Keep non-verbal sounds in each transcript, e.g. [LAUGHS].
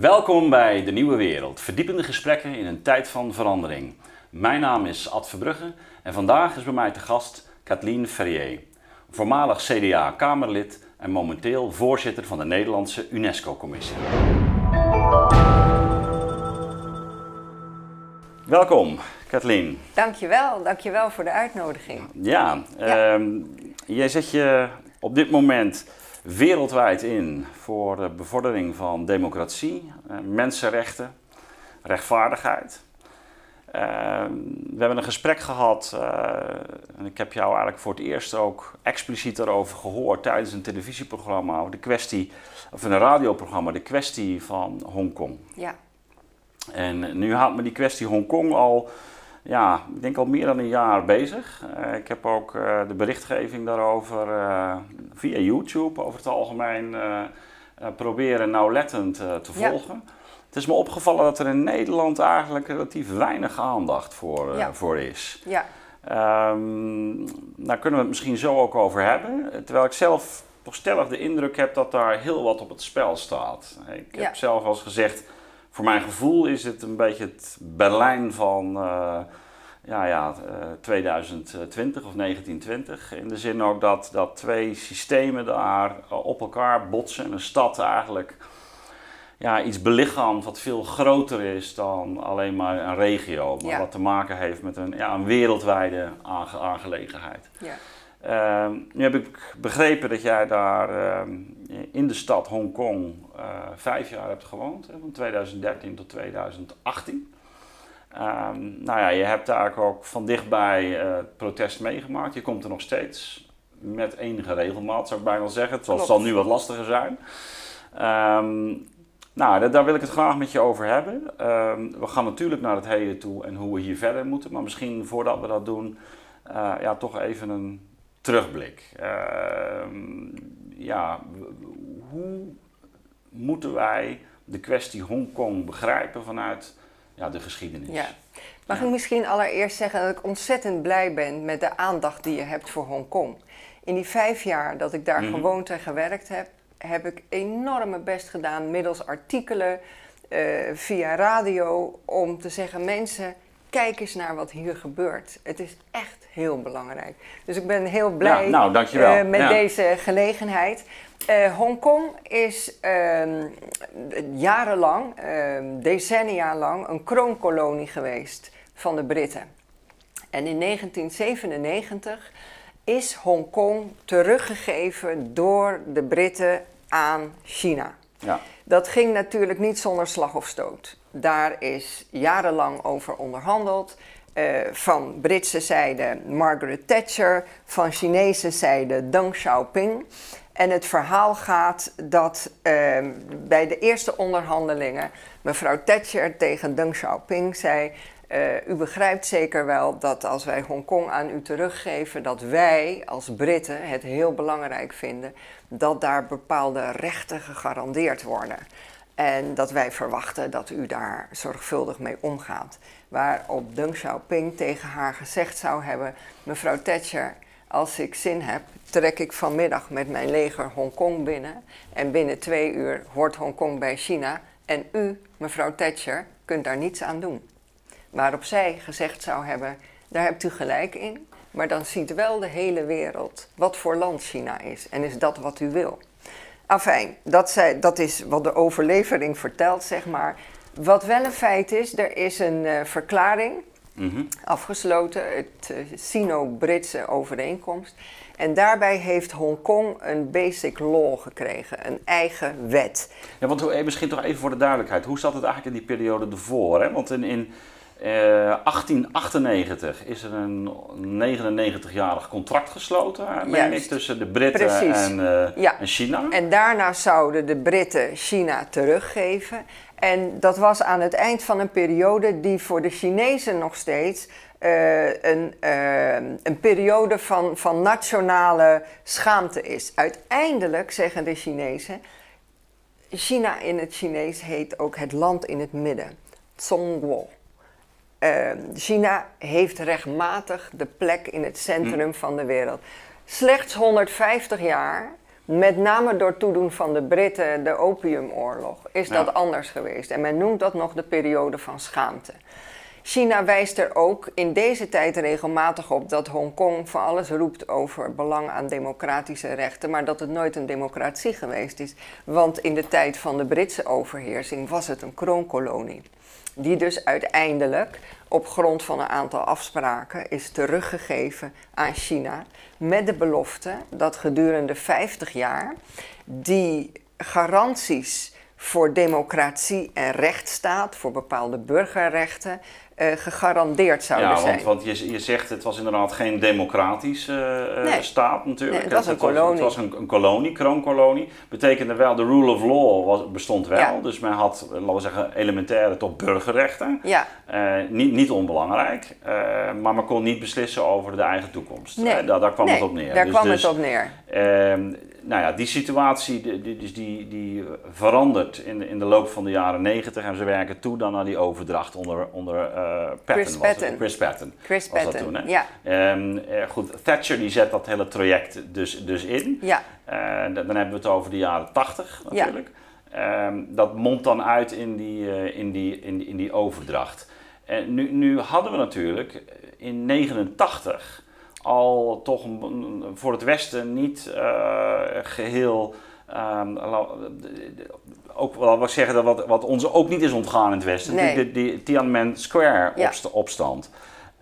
Welkom bij De Nieuwe Wereld, verdiepende gesprekken in een tijd van verandering. Mijn naam is Ad Verbrugge en vandaag is bij mij te gast Kathleen Ferrier, voormalig CDA-Kamerlid en momenteel voorzitter van de Nederlandse UNESCO-commissie. Welkom, Kathleen. Dankjewel, dankjewel voor de uitnodiging. Ja, ehm, jij zet je op dit moment wereldwijd in voor de bevordering van democratie, eh, mensenrechten, rechtvaardigheid. Ehm, we hebben een gesprek gehad eh, en ik heb jou eigenlijk voor het eerst ook expliciet daarover gehoord tijdens een televisieprogramma, de kwestie, of een radioprogramma, de kwestie van Hongkong. Ja. En nu houdt me die kwestie Hongkong al, ja, ik denk al meer dan een jaar bezig. Uh, ik heb ook uh, de berichtgeving daarover uh, via YouTube over het algemeen proberen nauwlettend te volgen. Het is me opgevallen dat er in Nederland eigenlijk relatief weinig aandacht voor, ja. voor is. Ja. Um, daar kunnen we het misschien zo ook over hebben. Terwijl ik zelf toch stellig de indruk heb dat daar heel wat op het spel staat. Ik heb zelf al eens gezegd voor mijn gevoel is het een beetje het Berlijn van uh, ja, ja, uh, 2020 of 1920. In de zin ook dat, dat twee systemen daar op elkaar botsen. Een stad eigenlijk ja, iets belichaamt wat veel groter is dan alleen maar een regio. Maar Ja. wat te maken heeft met een, ja, een wereldwijde aange- aangelegenheid. Ja. Ehm, nu heb ik begrepen dat jij daar ehm, in de stad Hongkong eh vijf jaar hebt gewoond, hè, van 2013 tot 2018. Ehm, nou ja, je hebt daar ook van dichtbij eh, het protest meegemaakt. Je komt er nog steeds met enige regelmaat, zou ik bijna zeggen. Het zal, Klopt. zal nu wat lastiger zijn. Ehm, nou, daar, wil ik het graag met je over hebben. Ehm, we gaan natuurlijk naar het heden toe en hoe we hier verder moeten. Maar misschien voordat we dat doen, eh, ja, toch even een terugblik. Ja, hoe moeten wij de kwestie Hongkong begrijpen vanuit ja, de geschiedenis? Ja. Mag Ja. ik misschien allereerst zeggen dat ik ontzettend blij ben met de aandacht die je hebt voor Hongkong. In die vijf jaar dat ik daar Mhm. gewoond en gewerkt heb, heb ik enorm mijn best gedaan middels artikelen, eh, via radio, om te zeggen: mensen, kijk eens naar wat hier gebeurt. Het is echt heel belangrijk. Dus ik ben heel blij Ja, nou, eh, met Ja. deze gelegenheid. Eh, Hongkong is ehm, jarenlang, ehm, decennia lang, een kroonkolonie geweest van de Britten. En in 1997 is Hongkong teruggegeven door de Britten aan China. Ja. Dat ging natuurlijk niet zonder slag of stoot. Daar is jarenlang over onderhandeld. Eh, van Britse zijde Margaret Thatcher, van Chinese zijde Deng Xiaoping. En het verhaal gaat dat eh, bij de eerste onderhandelingen mevrouw Thatcher tegen Deng Xiaoping zei: eh, U begrijpt zeker wel dat als wij Hongkong aan u teruggeven, dat wij als Britten het heel belangrijk vinden dat daar bepaalde rechten gegarandeerd worden. En dat wij verwachten dat u daar zorgvuldig mee omgaat. Waarop Deng Xiaoping tegen haar gezegd zou hebben: Mevrouw Thatcher, als ik zin heb, trek ik vanmiddag met mijn leger Hongkong binnen. En binnen twee uur hoort Hongkong bij China. En u, mevrouw Thatcher, kunt daar niets aan doen. Waarop zij gezegd zou hebben: Daar hebt u gelijk in. Maar dan ziet wel de hele wereld wat voor land China is. En is dat wat u wil? Afijn, dat, zij, dat is wat de overlevering vertelt, zeg maar. Wat wel een feit is, er is een eh, verklaring Mhm. afgesloten, het eh, Sino-Britse overeenkomst. En daarbij heeft Hongkong een basic law gekregen, een eigen wet. Ja, want hoe- eh, misschien toch even voor de duidelijkheid. Hoe zat het eigenlijk in die periode ervoor? Hè? Want in, in 1898 is er een 99-jarig contract gesloten, ik, tussen de Britten Precies. en, eh, Ja. en China. En daarna zouden de Britten China teruggeven. En dat was aan het eind van een periode die voor de Chinezen nog steeds eh, een, eh, een periode van, van nationale schaamte is. Uiteindelijk zeggen de Chinezen, China in het Chinees heet ook het land in het midden, Zhongguo. Eh, China heeft rechtmatig de plek in het centrum van de wereld. Slechts 150 jaar met name door toedoen van de Britten, de opiumoorlog, is dat anders geweest. En men noemt dat nog de periode van schaamte. China wijst er ook in deze tijd regelmatig op dat Hongkong van alles roept over belang aan democratische rechten, maar dat het nooit een democratie geweest is. Want in de tijd van de Britse overheersing was het een kroonkolonie. Die dus uiteindelijk op grond van een aantal afspraken is teruggegeven aan China met de belofte dat gedurende 50 jaar die garanties voor democratie en rechtsstaat, voor bepaalde burgerrechten, uh, gegarandeerd zouden ja, zijn. Want, want je, je zegt het was inderdaad geen democratische uh, staat natuurlijk. Nee, het was een kolonie. het was een, een, kolonie, kroonkolonie. Betekende wel, de rule of law was, bestond wel. Ja. Dus men had, laten we zeggen, elementaire tot burgerrechten. Ja. Uh, niet, niet onbelangrijk. maar men kon niet beslissen over de eigen toekomst. Nee. daar, daar kwam nee, het op neer. Daar dus, kwam dus, het op neer. Ehm, nou ja, die situatie die, die, die, die verandert in de, in de loop van de jaren negentig en ze werken toe dan naar die overdracht onder, onder Patton. Chris Patton. Chris Patton. Chris was Patton, dat toen, hè? ja. Um, uh, goed, Thatcher die zet dat hele traject dus, dus in. Ja. Uh, dan hebben we het over de jaren tachtig natuurlijk. Ja. Um, dat mondt dan uit in die, in die, in die, in die overdracht. En nu, nu hadden we natuurlijk in 89 al toch een, voor het Westen niet uh, geheel. Um, ook wat ik zeggen, dat wat, wat ons ook niet is ontgaan in het Westen, nee. die, die Tiananmen Square ja. opst opstand.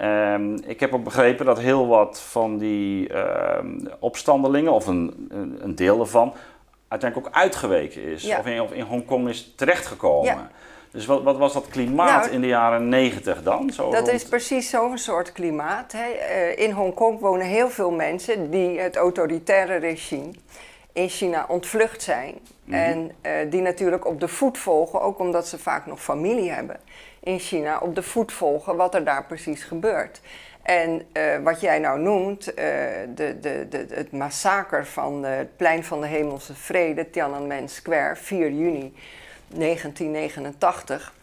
Um, ik heb ook begrepen dat heel wat van die um, opstandelingen, of een, een, een, deel ervan, uiteindelijk ook uitgeweken is. Ja. Of, in, of in Hongkong is terechtgekomen. Ja. Dus wat, wat, was dat klimaat nou, in de jaren negentig dan? Zo dat rond... is precies zo'n soort klimaat. Hè. Uh, in Hongkong wonen heel veel mensen die het autoritaire regime in China ontvlucht zijn. Mhm. En uh, die natuurlijk op de voet volgen, ook omdat ze vaak nog familie hebben in China, op de voet volgen wat er daar precies gebeurt. En uh, wat jij nou noemt, uh, de, de, de, het massacre van het plein van de Hemelse Vrede, Tiananmen Square, 4 juni 1989,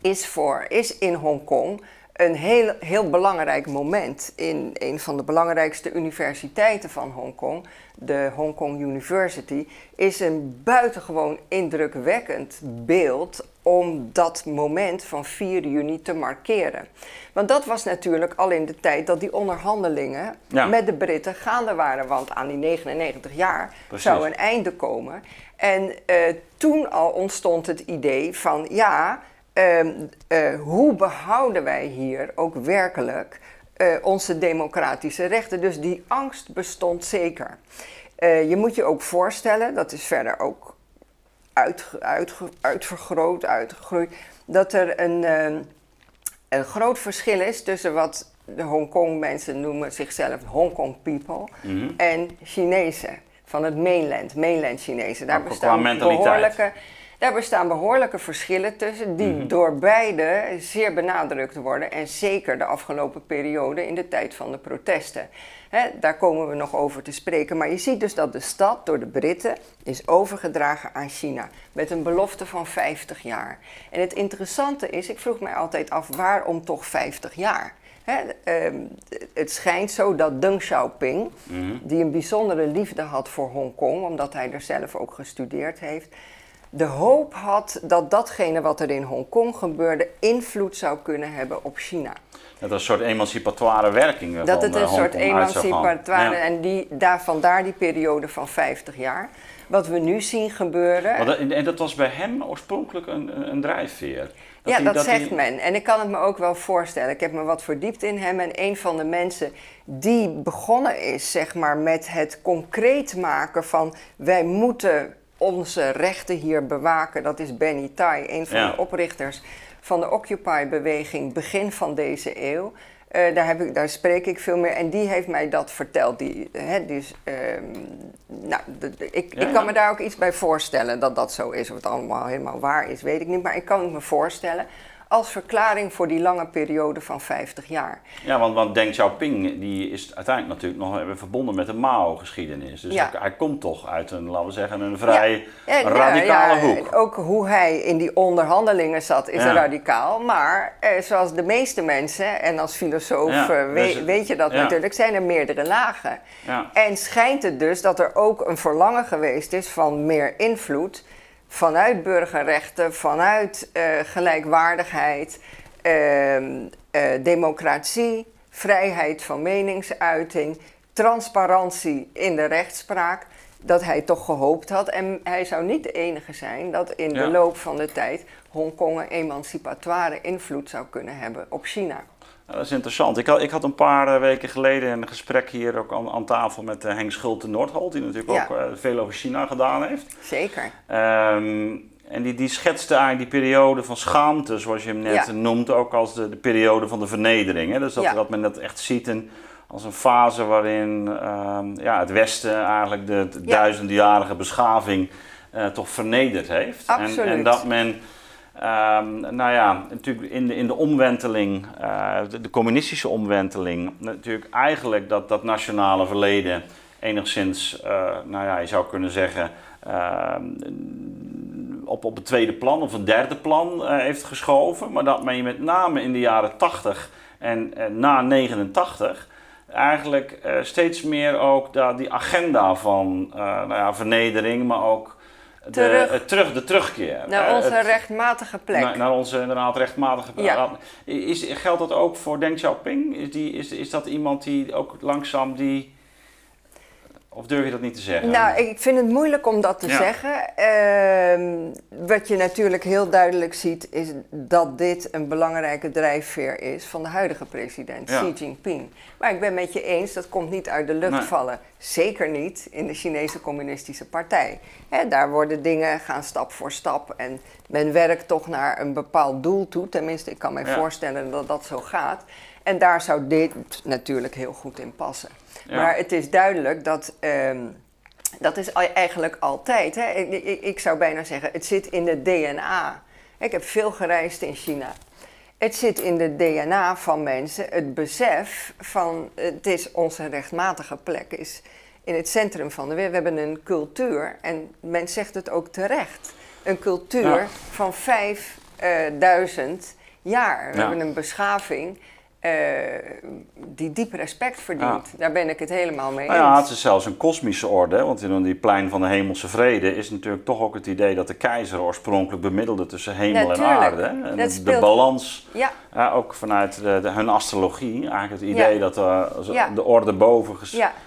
is, voor, is in Hongkong een heel, heel belangrijk moment. In een van de belangrijkste universiteiten van Hongkong, de Hongkong University, is een buitengewoon indrukwekkend beeld om dat moment van 4 juni te markeren. Want dat was natuurlijk al in de tijd dat die onderhandelingen Ja. met de Britten gaande waren. Want aan die 99 jaar Precies. zou een einde komen. En eh, toen al ontstond het idee van ja, ehm, eh, hoe behouden wij hier ook werkelijk eh, onze democratische rechten? Dus die angst bestond zeker. Eh, je moet je ook voorstellen, dat is verder ook uitge- uitge- uitvergroot, uitgegroeid, dat er een, ehm, een groot verschil is tussen wat de Hongkong mensen noemen zichzelf Hongkong people Mhm. en Chinezen van het mainland, mainland Chinezen. Daar bestaan behoorlijke, daar bestaan behoorlijke verschillen tussen die Mhm. door beide zeer benadrukt worden en zeker de afgelopen periode in de tijd van de protesten. Daar komen we nog over te spreken. Maar je ziet dus dat de stad door de Britten is overgedragen aan China. Met een belofte van 50 jaar. En het interessante is, ik vroeg mij altijd af, waarom toch 50 jaar? Ehm, het schijnt zo dat Deng Xiaoping, Mhm. die een bijzondere liefde had voor Hongkong, omdat hij er zelf ook gestudeerd heeft, de hoop had dat datgene wat er in Hongkong gebeurde invloed zou kunnen hebben op China. Dat er een soort emancipatoire werking eh, Dat het eh, een soort emancipatoire Ja. en die, daar, vandaar die periode van 50 jaar. Wat we nu zien gebeuren. Dat- en dat was bij hem oorspronkelijk een, een, drijfveer. ja, hij- dat, hij- zegt men. En ik kan het me ook wel voorstellen. Ik heb me wat verdiept in hem. En een van de mensen die begonnen is, zeg maar, met het concreet maken van wij moeten onze rechten hier bewaken. Dat is Benny Tai, een van Ja. de oprichters van de Occupy-beweging begin van deze eeuw. Eh, daar, heb ik, daar spreek ik veel meer. En die heeft mij dat verteld. Die, hè, dus, ehm, nou, de- de- ik, Ja, ik kan me daar ook iets bij voorstellen dat dat zo is. Of het allemaal helemaal waar is, weet ik niet. Maar ik kan het me voorstellen. Als verklaring voor die lange periode van 50 jaar. Ja, want, want Deng Xiaoping die is uiteindelijk natuurlijk nog verbonden met de Mao-geschiedenis. Dus hij, hij, komt toch uit een, laten we zeggen, een vrij ja. radicale hoek. Ook hoe hij in die onderhandelingen zat is radicaal. Maar eh, zoals de meeste mensen, en als filosoof eh, dus weet je dat natuurlijk, zijn er meerdere lagen. En schijnt het dus dat er ook een verlangen geweest is van meer invloed vanuit burgerrechten, vanuit uh, gelijkwaardigheid, ehm, uh, democratie, vrijheid van meningsuiting, transparantie in de rechtspraak. Dat hij toch gehoopt had. En hij zou niet de enige zijn dat in de loop van de tijd Hongkong een emancipatoire invloed zou kunnen hebben op China. Dat is interessant. Ik had, ik had een paar eh, weken geleden een gesprek hier ook aan, aan tafel met uh, Henk Schulte Noordholt, die natuurlijk ook uh, veel over China gedaan heeft. Zeker. Um, en die, die schetste eigenlijk die periode van schaamte, zoals je hem net noemt, ook als de, de, periode van de vernedering. Hè? Dus dat, dat men dat echt ziet als een fase waarin uh, ja, het Westen eigenlijk de, duizendjarige beschaving toch vernederd heeft. Absoluut. En, en dat men Um, nou ja, natuurlijk in de, in de omwenteling, uh, de, communistische omwenteling, natuurlijk eigenlijk dat, dat nationale verleden enigszins, uh, nou ja, je zou kunnen zeggen, uh, op, op het tweede plan of een derde plan uh, heeft geschoven. Maar dat men je met name in de jaren 80 en na 89 eigenlijk steeds meer ook da, die agenda van nou ja, vernedering, maar ook terug. De, terug, de terugkeer. Naar onze rechtmatige plek. Naar, naar, onze inderdaad rechtmatige plek. Ja. Is, geldt dat ook voor Deng Xiaoping? Is, die, is, is dat iemand die ook langzaam die of durf je dat niet te zeggen? Nou, ik vind het moeilijk om dat te zeggen. Ehm, wat je natuurlijk heel duidelijk ziet, is dat dit een belangrijke drijfveer is van de huidige president, Xi Jinping. Maar ik ben met je eens, dat komt niet uit de lucht vallen. Zeker niet in de Chinese Communistische Partij. daar worden dingen gaan stap voor stap en men werkt toch naar een bepaald doel toe. Tenminste, ik kan me voorstellen dat dat zo gaat. En daar zou dit natuurlijk heel goed in passen. Maar het is duidelijk dat. Ehm, dat is eigenlijk altijd. Hè? Ik, ik, ik, zou bijna zeggen, het zit in de DNA. Ik heb veel gereisd in China. Het zit in de DNA van mensen, het besef van het is onze rechtmatige plek, is in het centrum van de wereld. We hebben een cultuur, en men zegt het ook terecht, een cultuur van 5000 jaar. We hebben een beschaving uh, die diep respect verdient. Daar ben ik het helemaal mee nou eens. Ja, het is zelfs een kosmische orde. Want in die plein van de hemelse vrede is natuurlijk toch ook het idee dat de keizer oorspronkelijk bemiddelde tussen hemel en aarde. En de, de balans, ja. Ja. ook vanuit de, de, hun astrologie, eigenlijk het idee dat uh, de orde boven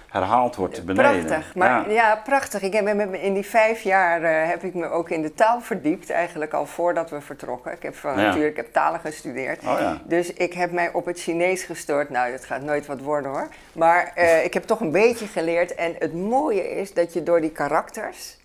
herhaald wordt beneden. Prachtig, maar ja, prachtig. Ik heb, in die vijf jaar uh, heb ik me ook in de taal verdiept, eigenlijk al voordat we vertrokken. Ik heb van, natuurlijk ik heb talen gestudeerd. Oh, dus ik heb mij op het Chinees gestoord. Nou, dat gaat nooit wat worden hoor. Maar uh, ik heb toch een beetje geleerd. En het mooie is dat je door die karakters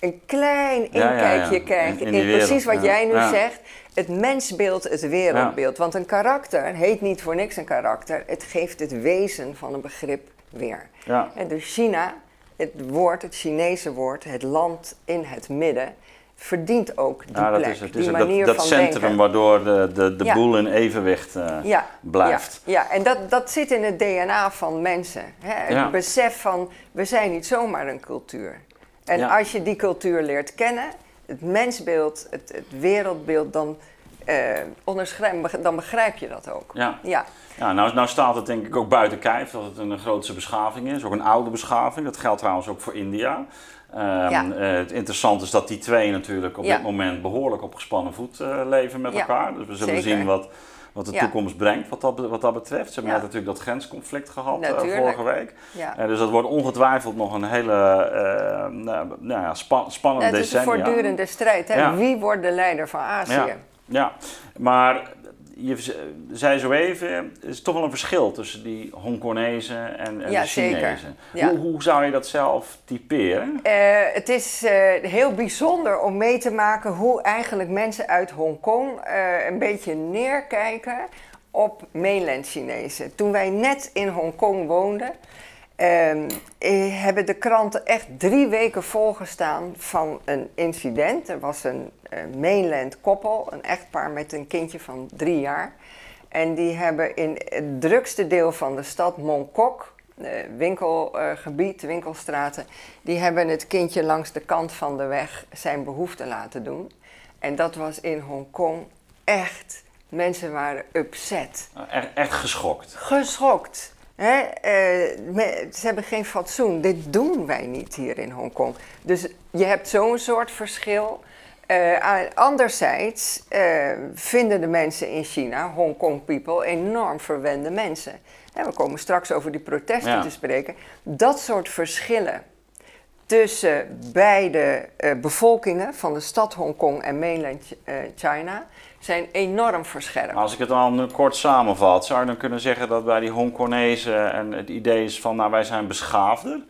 een klein inkijkje krijgt in, in, precies wat jij nu zegt. Het mensbeeld, het wereldbeeld. Want een karakter heet niet voor niks een karakter. Het geeft het wezen van een begrip weer. En dus China, het woord, het Chinese woord, het land in het midden, verdient ook die ja, dat plek, is het. die manier dat, dat centrum waardoor de, de, de boel in evenwicht uh, ja. blijft. Ja, ja. en dat, dat zit in het DNA van mensen. Hè? Het besef van, we zijn niet zomaar een cultuur. En als je die cultuur leert kennen, het mensbeeld, het, het wereldbeeld, dan, uh, dan begrijp je dat ook. Ja. Ja. Ja, nou, nou staat het denk ik ook buiten kijf dat het een grootste beschaving is, ook een oude beschaving. Dat geldt trouwens ook voor India. Um, het interessante is dat die twee natuurlijk op dit moment behoorlijk op gespannen voet uh, leven met elkaar. Dus we zullen zien wat, wat de toekomst brengt wat dat, wat dat betreft. Ze hebben net natuurlijk dat grensconflict gehad uh, vorige week. dus dat wordt ongetwijfeld nog een hele nou, nou ja, spa spannende decennia. Het is een voortdurende strijd. Hè? Wie wordt de leider van Azië? Ja, maar je zei zo even, er is toch wel een verschil tussen die Hongkonezen en, en ja, de Chinezen. Ja. Hoe, hoe, zou je dat zelf typeren? Uh, het is uh, heel bijzonder om mee te maken hoe eigenlijk mensen uit Hongkong uh, een beetje neerkijken op mainland Chinezen. Toen wij net in Hongkong woonden, eh, hebben de kranten echt drie weken volgestaan van een incident. Er was een mainland koppel, een echtpaar met een kindje van drie jaar. En die hebben in het drukste deel van de stad Mongkok, uh, winkelgebied, winkelstraten, die hebben het kindje langs de kant van de weg zijn behoefte laten doen. En dat was in Hongkong echt, mensen waren upset. Echt, echt geschokt. Geschokt. Hè? Uh, ze hebben geen fatsoen. Dit doen wij niet hier in Hongkong. Dus je hebt zo'n soort verschil. Uh, anderzijds uh, vinden de mensen in China, Hongkong people, enorm verwende mensen. En we komen straks over die protesten ja. te spreken. Dat soort verschillen tussen beide uh, bevolkingen van de stad Hongkong en mainland China zijn enorm verscherpt. Als ik het dan kort samenvat, zou je dan kunnen zeggen dat bij die Hongkonezen en het idee is van, nou wij zijn beschaafder.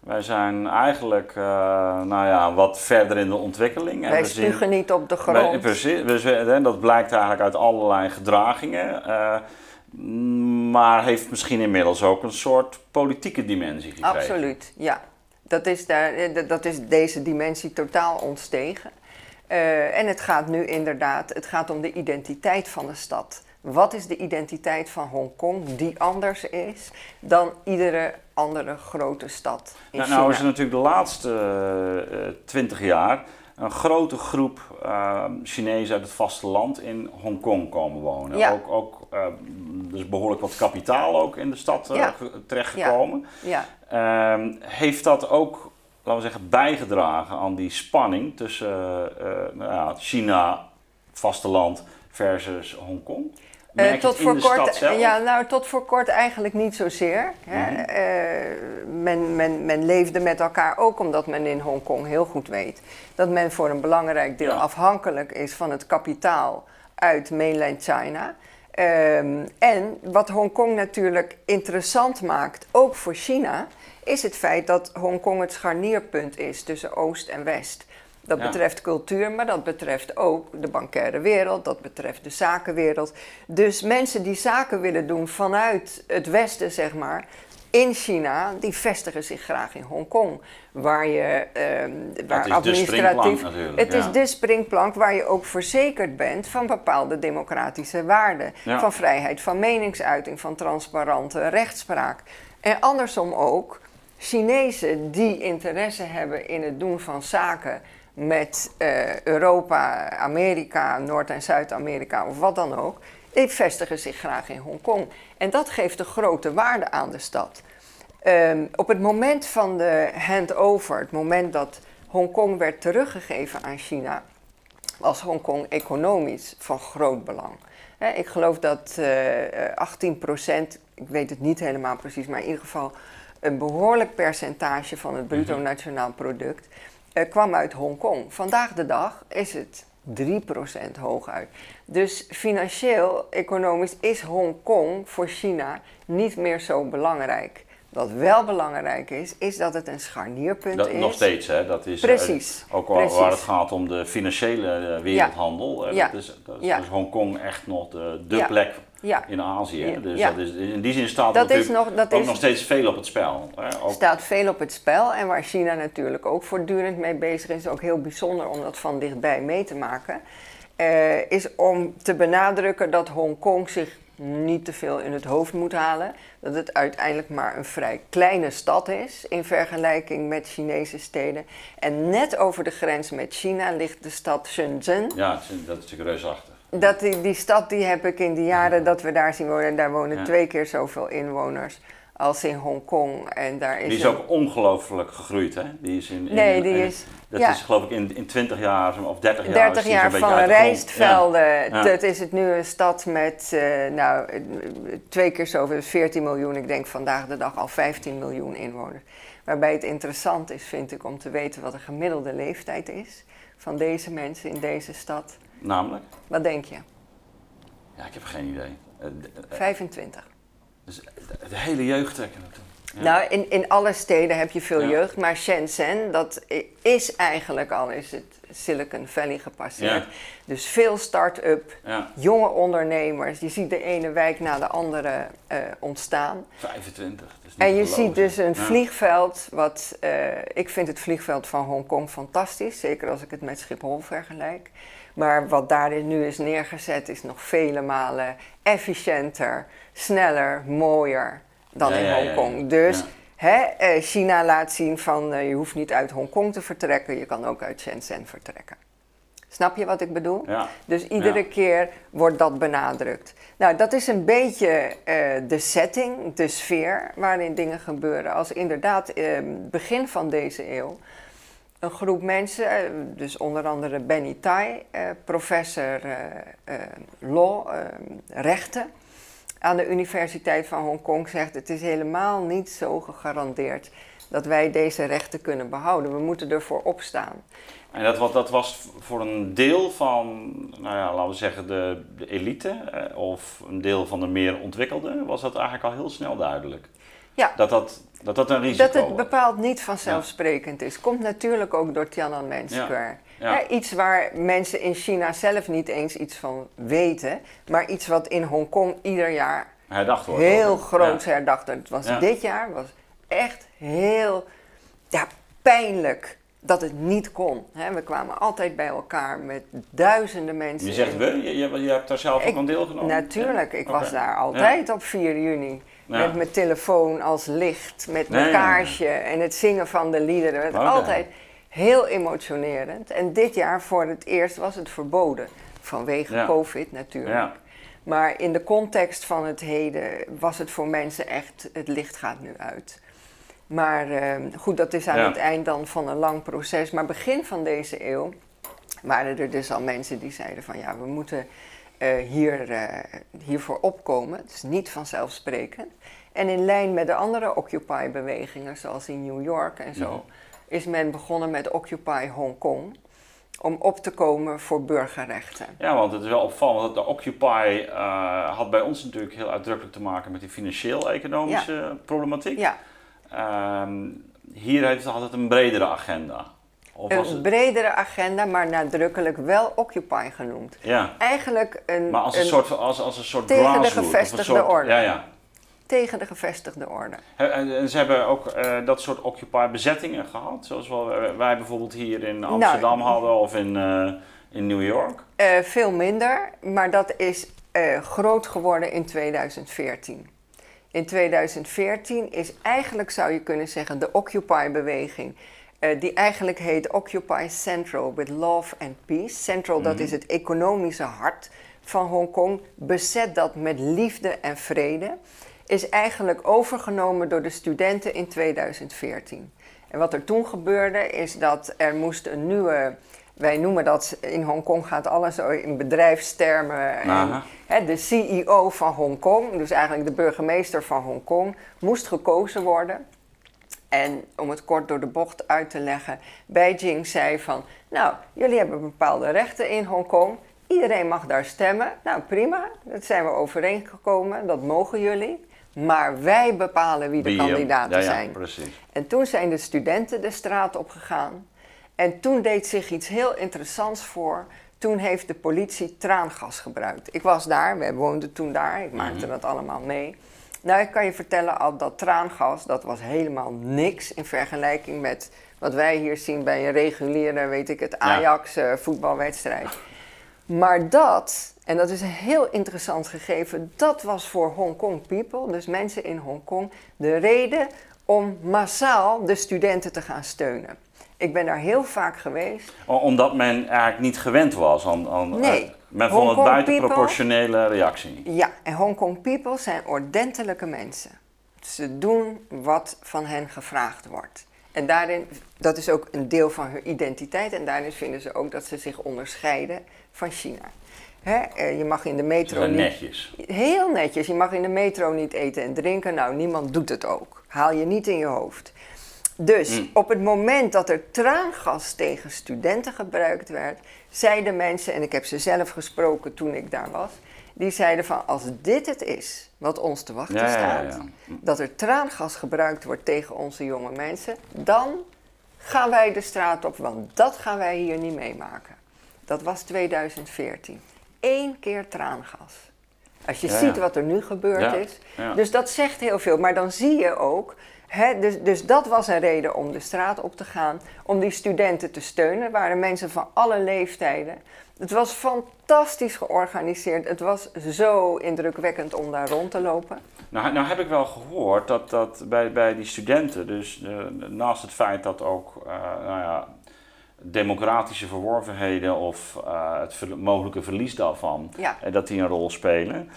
Wij zijn eigenlijk uh, nou ja, wat verder in de ontwikkeling. Wij spugen niet op de grond. Wij, precies, dat blijkt eigenlijk uit allerlei gedragingen. Uh, maar heeft misschien inmiddels ook een soort politieke dimensie gekregen. Absoluut, ja. Dat is, daar, dat is deze dimensie totaal ontstegen. Uh, en het gaat nu inderdaad, het gaat om de identiteit van de stad. Wat is de identiteit van Hongkong die anders is dan iedere andere grote stad in nou, China? Nou is er natuurlijk de laatste uh, twintig jaar een grote groep uh, Chinezen uit het vasteland in Hongkong komen wonen. Ja. Ook, ook uh, dus behoorlijk wat kapitaal ook in de stad uh, ja. terechtgekomen. Ja. ja. heeft dat ook laten we zeggen, bijgedragen aan die spanning tussen uh, nou ja, China, vasteland versus Hongkong? Uh, tot voor kort, ja, nou, tot voor kort eigenlijk niet zozeer. Hè. Mm -hmm. uh, men, men, men leefde met elkaar ook omdat men in Hongkong heel goed weet dat men voor een belangrijk deel ja. afhankelijk is van het kapitaal uit mainland China. Um, en wat Hongkong natuurlijk interessant maakt, ook voor China, is het feit dat Hongkong het scharnierpunt is tussen Oost en West. Dat ja. betreft cultuur, maar dat betreft ook de bankaire wereld, dat betreft de zakenwereld. Dus mensen die zaken willen doen vanuit het Westen, zeg maar, in China, die vestigen zich graag in Hongkong. Waar je uh, waar het is administratief. De het ja. is de springplank waar je ook verzekerd bent van bepaalde democratische waarden. Ja. Van vrijheid van meningsuiting, van transparante rechtspraak. En andersom ook Chinezen die interesse hebben in het doen van zaken met uh, Europa, Amerika, Noord- en Zuid-Amerika of wat dan ook, die vestigen zich graag in Hongkong. En dat geeft een grote waarde aan de stad. Um, op het moment van de handover, het moment dat Hongkong werd teruggegeven aan China, was Hongkong economisch van groot belang. Ik geloof dat uh, 18 procent, ik weet het niet helemaal precies, maar in ieder geval een behoorlijk percentage van het bruto nationaal product uh, kwam uit Hongkong. Vandaag de dag is het 3% hooguit. Dus financieel, economisch is Hongkong voor China niet meer zo belangrijk. Wat wel belangrijk is, is dat het een scharnierpunt dat, is. Nog steeds, hè? Dat is, Precies. Uh, ook al, Precies. waar het gaat om de financiële uh, wereldhandel. Ja. Dat is, dat is, Ja. is Hongkong echt nog de, de plek Ja. in Azië. Dus Ja. dat is, in die zin staat Dat er natuurlijk nog- dat ook is- nog steeds veel op het spel. Ook, staat veel op het spel en waar China natuurlijk ook voortdurend mee bezig is, ook heel bijzonder om dat van dichtbij mee te maken, eh, is om te benadrukken dat Hongkong zich niet te veel in het hoofd moet halen. Dat het uiteindelijk maar een vrij kleine stad is in vergelijking met Chinese steden. En net over de grens met China ligt de stad Shenzhen. ja, dat is- dat is natuurlijk reusachtig. Dat die, die stad die heb ik in de jaren dat we daar zien wonen. En daar wonen Ja. twee keer zoveel inwoners als in Hongkong. En daar is Die is een- ook ongelooflijk gegroeid, hè? Die is in, in- Nee, die in- is- Dat ja. is geloof ik in, in 20 jaar of 30 jaar. 30 is die jaar van rijstvelden. Ja. Dat is het nu een stad met eh, nou, twee keer zoveel, dus 14 miljoen. Ik denk vandaag de dag al 15 miljoen inwoners. Waarbij het interessant is, vind ik, om te weten wat de gemiddelde leeftijd is van deze mensen in deze stad. Namelijk? Wat denk je? Ja, ik heb geen idee. Eh, d- eh, 25. Dus de, de hele jeugd. eh, Nou, in, in alle steden heb je veel jeugd, maar Shenzhen, dat is eigenlijk al is het Silicon Valley gepasseerd. Dus veel start-up, jonge ondernemers. Je ziet de ene wijk na de andere uh, ontstaan. 25. En je ziet dus een vliegveld, wat uh, ik vind het vliegveld van Hongkong fantastisch, zeker als ik het met Schiphol vergelijk. Maar wat daarin nu is neergezet is nog vele malen efficiënter, sneller, mooier dan in Hongkong. dus hè, eh, China laat zien van uh, je hoeft niet uit Hongkong te vertrekken, je kan ook uit Shenzhen vertrekken. Snap je wat ik bedoel? Ja. Dus iedere keer wordt dat benadrukt. Nou, dat is een beetje uh, de setting, de sfeer waarin dingen gebeuren. Als inderdaad uh, begin van deze eeuw een groep mensen, dus onder andere Benny Tai, professor law, rechten aan de Universiteit van Hongkong zegt: het is helemaal niet zo gegarandeerd dat wij deze rechten kunnen behouden. We moeten ervoor opstaan. En dat, wat, dat was voor een deel van, nou ja, laten we zeggen, de, de elite eh, of een deel van de meer ontwikkelde, was dat eigenlijk al heel snel duidelijk. Ja. Dat dat, dat, dat een risico Dat het bepaald niet vanzelfsprekend is. Komt natuurlijk ook door Tiananmen Square. Ja. iets waar mensen in China zelf niet eens iets van weten, maar iets wat in Hongkong ieder jaar herdacht wordt. Heel groot herdacht. Het was dit jaar was echt heel ja, pijnlijk dat het niet kon. we kwamen altijd bij elkaar met duizenden mensen. Je zegt we? Je, je, hebt daar zelf ook aan deelgenomen? Natuurlijk, ik was daar altijd op 4 juni. Met mijn telefoon als licht, met mijn kaarsje en het zingen van de liederen. Het altijd heel emotionerend. En dit jaar voor het eerst was het verboden. Vanwege COVID natuurlijk. Maar in de context van het heden was het voor mensen echt, het licht gaat nu uit. Maar ehm, goed, dat is aan het eind dan van een lang proces. Maar begin van deze eeuw waren er dus al mensen die zeiden van ja, we moeten uh, hier, uh, hiervoor opkomen. Het is niet vanzelfsprekend. En in lijn met de andere Occupy-bewegingen, zoals in New York en zo, is men begonnen met Occupy Hongkong. Om op te komen voor burgerrechten. Ja, want het is wel opvallend dat de Occupy uh, had bij ons natuurlijk heel uitdrukkelijk te maken met die financieel-economische problematiek. Ja. Hier heeft, het een bredere agenda. Of een het... bredere agenda, maar nadrukkelijk wel Occupy genoemd. Ja. Eigenlijk een. Maar als een, soort, als, als een soort tegen de gevestigde soort, orde. Ja, ja. Tegen de gevestigde orde. En, ze hebben ook uh, dat soort Occupy-bezettingen gehad, zoals we, wij bijvoorbeeld hier in Amsterdam nou, hadden of in, uh, in New York? Uh, veel minder, maar dat is groot geworden in 2014 in 2014 is eigenlijk, zou je kunnen zeggen, de Occupy-beweging. Uh, die eigenlijk heet Occupy Central with Love and Peace. Central, dat mhm. is het economische hart van Hongkong. Bezet dat met liefde en vrede. Is eigenlijk overgenomen door de studenten in 2014. En wat er toen gebeurde, is dat er moest een nieuwe wij noemen dat, in Hongkong gaat alles in bedrijfstermen. En, hè, de CEO van Hongkong, dus eigenlijk de burgemeester van Hongkong, moest gekozen worden. En om het kort door de bocht uit te leggen, Beijing zei van, nou, jullie hebben bepaalde rechten in Hongkong. Iedereen mag daar stemmen. Nou, prima, dat zijn we overeengekomen, dat mogen jullie. Maar wij bepalen wie de kandidaten ja, ja, zijn. Precies. En toen zijn de studenten de straat op gegaan. En toen deed zich iets heel interessants voor. Toen heeft de politie traangas gebruikt. Ik was daar, we woonden toen daar, ik maakte mhm. dat allemaal mee. Nou, ik kan je vertellen, al dat traangas, dat was helemaal niks in vergelijking met wat wij hier zien bij een reguliere, weet ik het, Ajax uh, voetbalwedstrijd. Maar dat, en dat is een heel interessant gegeven, dat was voor Hongkong people, dus mensen in Hongkong, de reden om massaal de studenten te gaan steunen. Ik ben daar heel vaak geweest. Omdat men eigenlijk niet gewend was aan. aan nee. Uh, men vond het buitenproportionele reactie. Ja, en Hongkong people zijn ordentelijke mensen. Ze doen wat van hen gevraagd wordt. En daarin, dat is ook een deel van hun identiteit. En daarin vinden ze ook dat ze zich onderscheiden van China. Hè? Eh, je mag in de metro niet. netjes. Heel netjes. Je mag in de metro niet eten en drinken. Nou, niemand doet het ook. Haal je niet in je hoofd. Dus mm. op het moment dat er traangas tegen studenten gebruikt werd, zeiden mensen, en ik heb ze zelf gesproken toen ik daar was, die zeiden van als dit het is wat ons te wachten staat, dat er traangas gebruikt wordt tegen onze jonge mensen, dan gaan wij de straat op, want dat gaan wij hier niet meemaken. Dat was 2014. Eén keer traangas. Als je ziet wat er nu gebeurd is. Dus dat zegt heel veel. Maar dan zie je ook dus, dus dat was een reden om de straat op te gaan, om die studenten te steunen. Er waren mensen van alle leeftijden. Het was fantastisch georganiseerd. Het was zo indrukwekkend om daar rond te lopen. Nou, nou heb ik wel gehoord dat, dat bij, bij die studenten, dus uh, naast het feit dat ook uh, nou ja, democratische verworvenheden of uh, het mogelijke verlies daarvan, ja. dat die een rol spelen,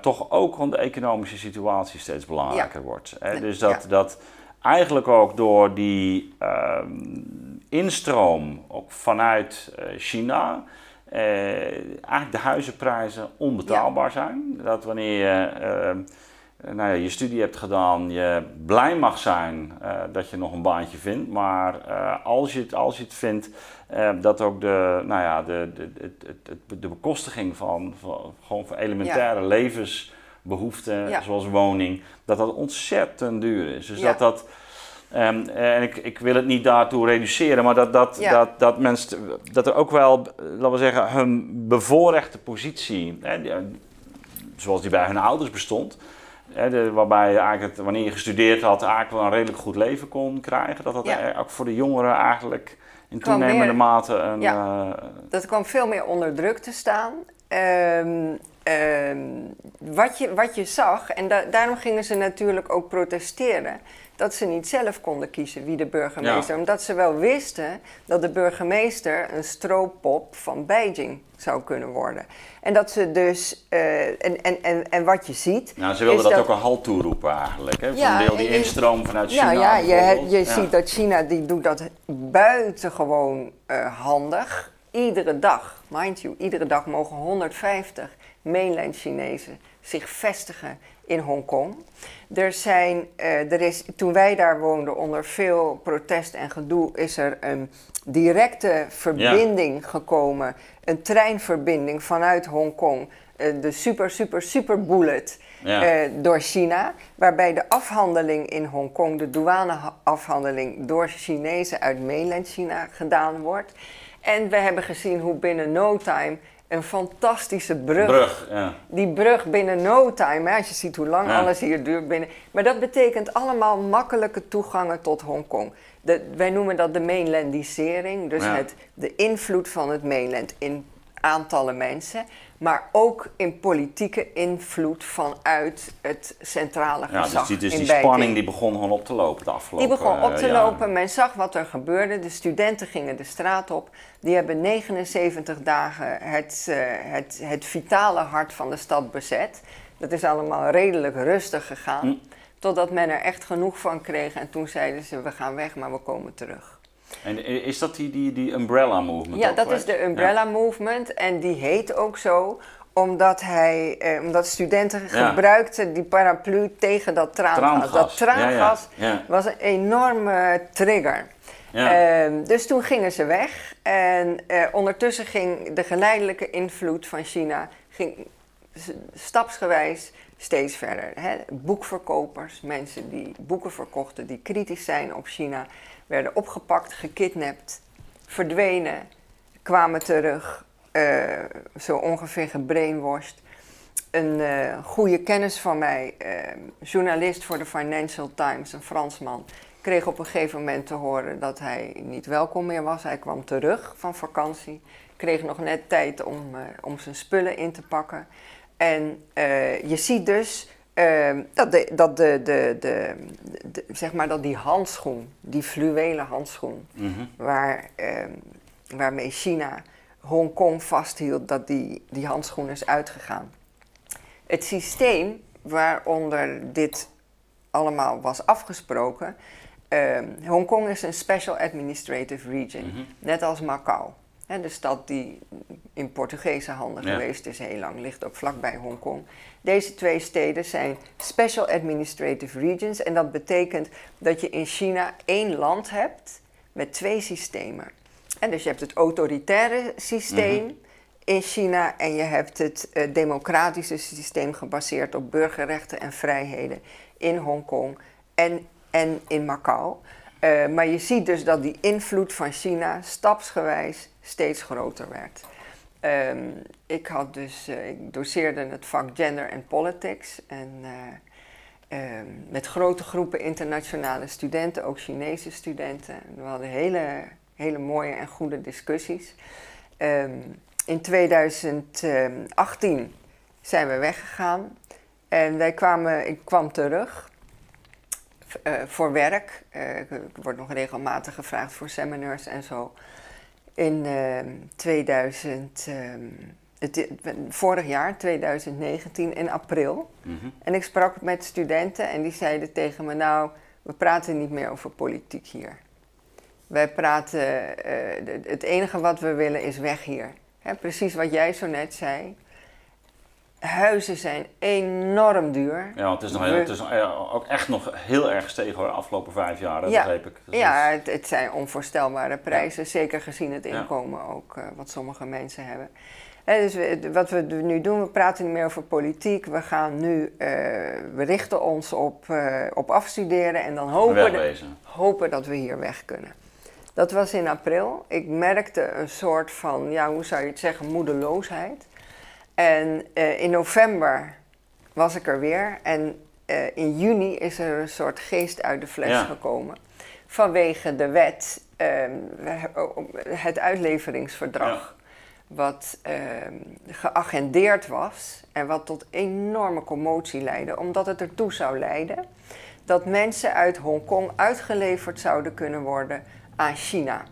toch ook gewoon de economische situatie steeds belangrijker wordt. Dus dat, dat eigenlijk ook door die ehm, instroom ook vanuit China eh, eigenlijk de huizenprijzen onbetaalbaar zijn. Dat wanneer je uh, nou ja, je studie hebt gedaan, je blij mag zijn uh, dat je nog een baantje vindt. Maar als, je het, als je het vindt, dat ook de, nou ja, de, de, de, de, de bekostiging van, van, gewoon van elementaire levensbehoeften, zoals woning, dat dat ontzettend duur is. Dus dat dat Um, en ik, ik, wil het niet daartoe reduceren, maar dat, dat, dat, dat, mensen, dat er ook wel, laten we zeggen, hun bevoorrechte positie, hè, zoals die bij hun ouders bestond, hè, de, waarbij je eigenlijk, wanneer je gestudeerd had, eigenlijk wel een redelijk goed leven kon krijgen, dat dat ook voor de jongeren eigenlijk in toenemende mate een. Ja, uh, dat kwam veel meer onder druk te staan. Um, um, wat, je, wat je zag, en da daarom gingen ze natuurlijk ook protesteren dat ze niet zelf konden kiezen wie de burgemeester. Omdat ze wel wisten dat de burgemeester een stroopop van Beijing zou kunnen worden. En dat ze dus, uh, en, en, en, en wat je ziet. Nou, ze wilden dat, ook een halt toeroepen eigenlijk. Hè? Ja, Van deel die instroom vanuit China. Ja, ja je, je ziet dat China die doet dat buitengewoon uh, handig. Iedere dag, mind you, iedere dag mogen 150 mainland Chinezen zich vestigen in Hongkong. Er zijn, uh, er is, toen wij daar woonden, onder veel protest en gedoe, is er een directe verbinding gekomen. Een treinverbinding vanuit Hongkong. Uh, de super, super, super bullet. Uh, door China, waarbij de afhandeling in Hongkong, de douaneafhandeling door Chinezen uit mainland China gedaan wordt. En we hebben gezien hoe binnen no time een fantastische brug. brug ja. Die brug binnen no time, hè, als je ziet hoe lang alles hier duurt binnen. Maar dat betekent allemaal makkelijke toegangen tot Hongkong. wij noemen dat de mainlandisering, dus het, de invloed van het mainland in aantallen mensen maar ook in politieke invloed vanuit het centrale gezag. Ja, dus die, dus die spanning die begon gewoon op te lopen de afgelopen Die begon op te lopen. Men zag wat er gebeurde. De studenten gingen de straat op. Die hebben 79 dagen het, uh, het, het vitale hart van de stad bezet. Dat is allemaal redelijk rustig gegaan. Hm. Totdat men er echt genoeg van kreeg. En toen zeiden ze, we gaan weg, maar we komen terug. En is dat die, die, die umbrella movement? Ja, dat is de umbrella movement en die heet ook zo omdat, hij, eh, omdat studenten gebruikten die paraplu tegen dat traangas. Dat traangas was een enorme trigger. Ehm, dus toen gingen ze weg en eh, ondertussen ging de geleidelijke invloed van China ging stapsgewijs steeds verder. Hè. Boekverkopers, mensen die boeken verkochten die kritisch zijn op China, werden opgepakt, gekidnapt, verdwenen, kwamen terug, uh, zo ongeveer gebrainwashed. Een uh, goede kennis van mij, uh, journalist voor de Financial Times, een Fransman, kreeg op een gegeven moment te horen dat hij niet welkom meer was. Hij kwam terug van vakantie, kreeg nog net tijd om, om zijn spullen in te pakken. En je ziet dus Ehm, dat, de, dat, de, de, de, zeg maar dat die handschoen, die fluwelen handschoen, mhm. waar, uh, waarmee China Hongkong vasthield, dat die, die handschoen is uitgegaan. Het systeem waaronder dit allemaal was afgesproken, uh, Hongkong is een Special Administrative Region, mhm. net als Macau. de stad die in Portugese handen geweest is heel lang, ligt ook vlakbij Hongkong. Deze twee steden zijn Special Administrative Regions en dat betekent dat je in China één land hebt met twee systemen. En dus je hebt het autoritaire systeem mhm. in China en je hebt het uh, democratische systeem gebaseerd op burgerrechten en vrijheden in Hongkong en, en in Macau. Uh, maar je ziet dus dat die invloed van China stapsgewijs steeds groter werd. Um, ik, had dus, uh, ik doseerde het vak Gender and Politics. En uh, um, met grote groepen internationale studenten, ook Chinese studenten. We hadden hele, hele mooie en goede discussies. Um, in 2018 zijn we weggegaan. En wij kwamen, ik kwam terug uh, voor werk. ik word nog regelmatig gevraagd voor seminars en zo in 2000, uh, ehm, het, vorig jaar, 2019, in april. Mhm. En ik sprak met studenten en die zeiden tegen me, nou, we praten niet meer over politiek hier. Wij praten, uh, het enige wat we willen is weg hier. Hè, precies wat jij zo net zei huizen zijn enorm duur. Ja, het is, nog, het is ook echt nog heel erg gestegen hoor, de afgelopen vijf jaar, dat ja, begreep ik. Dus ja, het, het, zijn onvoorstelbare prijzen, zeker gezien het inkomen ook, uh, wat sommige mensen hebben. dus wat we nu doen, we praten niet meer over politiek. We gaan nu, uh, we richten ons op, uh, op afstuderen en dan hopen, de, hopen dat we hier weg kunnen. Dat was in april. Ik merkte een soort van, ja, hoe zou je het zeggen, moedeloosheid. En uh, in november was ik er weer. En uh, in juni is er een soort geest uit de fles ja. gekomen. Vanwege de wet, um, het uitleveringsverdrag. Ja. Wat um, geagendeerd was en wat tot enorme commotie leidde, omdat het ertoe zou leiden dat mensen uit Hongkong uitgeleverd zouden kunnen worden aan China.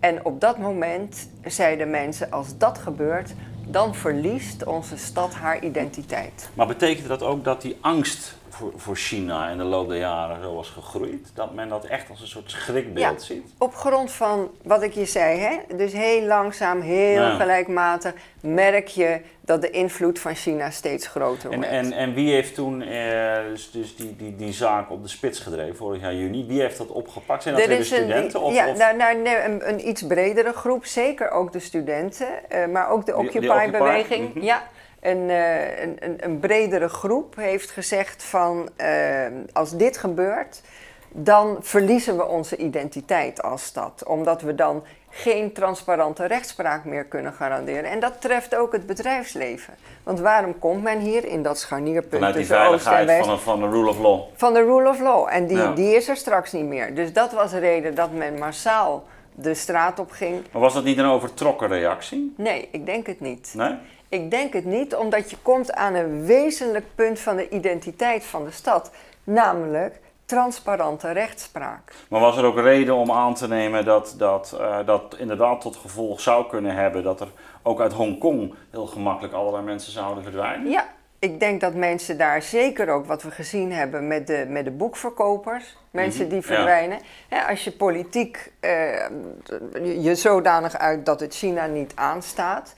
En op dat moment zeiden mensen: als dat gebeurt, dan verliest onze stad haar identiteit. Maar betekent dat ook dat die angst voor, voor China in de loop der jaren zo was gegroeid? Dat men dat echt als een soort schrikbeeld ja, ziet? Op grond van wat ik je zei, hè? dus heel langzaam, heel ja. gelijkmatig merk je dat de invloed van China steeds groter wordt. En, en, en wie heeft toen eh, dus, dus die, die, die zaak op de spits gedreven vorig jaar juni? Wie heeft dat opgepakt? Zijn dat weer de studenten? Een, of, ja, of? Nou, nou, nee, een, een, iets bredere groep, zeker ook de studenten, uh, maar ook de Occupy-beweging. Mm -hmm. Ja een, uh, een, een, een, bredere groep heeft gezegd van uh, als dit gebeurt, dan verliezen we onze identiteit als stad. Omdat we dan geen transparante rechtspraak meer kunnen garanderen. En dat treft ook het bedrijfsleven. Want waarom komt men hier in dat scharnierpunt Vanuit die veiligheid van, van de rule of law. Van de rule of law. En die, ja. die is er straks niet meer. Dus dat was de reden dat men massaal de straat op ging. Maar was dat niet een overtrokken reactie? Nee, ik denk het niet. Nee? Ik denk het niet, omdat je komt aan een wezenlijk punt van de identiteit van de stad, namelijk transparante rechtspraak. Maar was er ook reden om aan te nemen dat dat, uh, dat inderdaad tot gevolg zou kunnen hebben dat er ook uit Hongkong heel gemakkelijk allerlei mensen zouden verdwijnen? Ja, ik denk dat mensen daar zeker ook wat we gezien hebben met de, met de boekverkopers, mensen die verdwijnen. Ja. Als je politiek uh, je zodanig uit dat het China niet aanstaat,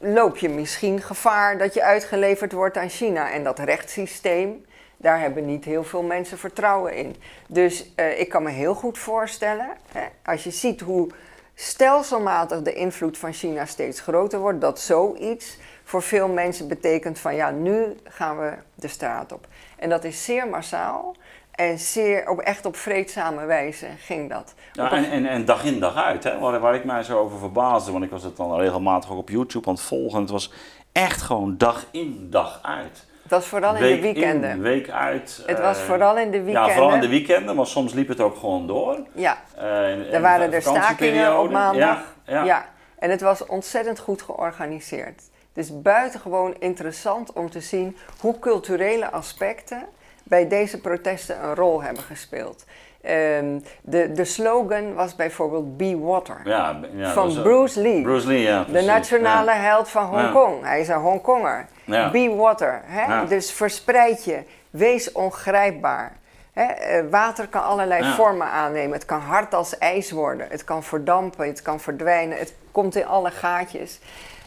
loop je misschien gevaar dat je uitgeleverd wordt aan China. En dat rechtssysteem, daar hebben niet heel veel mensen vertrouwen in. Dus uh, ik kan me heel goed voorstellen, hè, als je ziet hoe stelselmatig de invloed van China steeds groter wordt, dat zoiets voor veel mensen betekent van ja, nu gaan we de straat op. En dat is zeer massaal. En zeer, op, echt op vreedzame wijze ging dat. Ja, en, en, en, dag in dag uit, hè? Waar, waar ik mij zo over verbaasde, want ik was het dan regelmatig ook op YouTube aan het volgen. Het was echt gewoon dag in dag uit. Het was vooral in de weekenden. In, week uit. Het was uh, vooral in de weekenden. Ja, vooral in de weekenden, maar soms liep het ook gewoon door. Ja, uh, in, er waren er stakingen op maandag. Ja, ja. ja, en het was ontzettend goed georganiseerd. Het is buitengewoon interessant om te zien hoe culturele aspecten bij deze protesten een rol hebben gespeeld. Um, de, de slogan was bijvoorbeeld Be Water. Ja, ja, van Bruce Lee. Bruce Lee, ja. De nationale held van Hongkong. Hij is een Hongkonger. Be Water. Hè? Dus verspreid je. Wees ongrijpbaar. Eh, water kan allerlei vormen aannemen. Het kan hard als ijs worden. Het kan verdampen. Het kan verdwijnen. Het komt in alle gaatjes.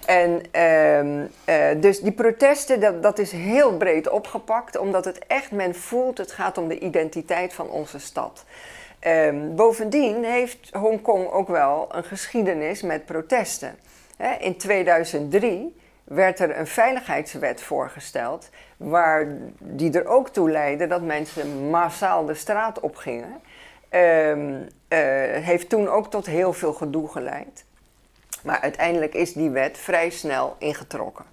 En ehm, eh, dus die protesten, dat, dat is heel breed opgepakt, omdat het echt, men voelt, het gaat om de identiteit van onze stad. Um, bovendien heeft Hongkong ook wel een geschiedenis met protesten. in 2003 werd er een veiligheidswet voorgesteld, waar, die er ook toe leidde dat mensen massaal de straat op gingen. Um, heeft toen ook tot heel veel gedoe geleid. Maar uiteindelijk is die wet vrij snel ingetrokken.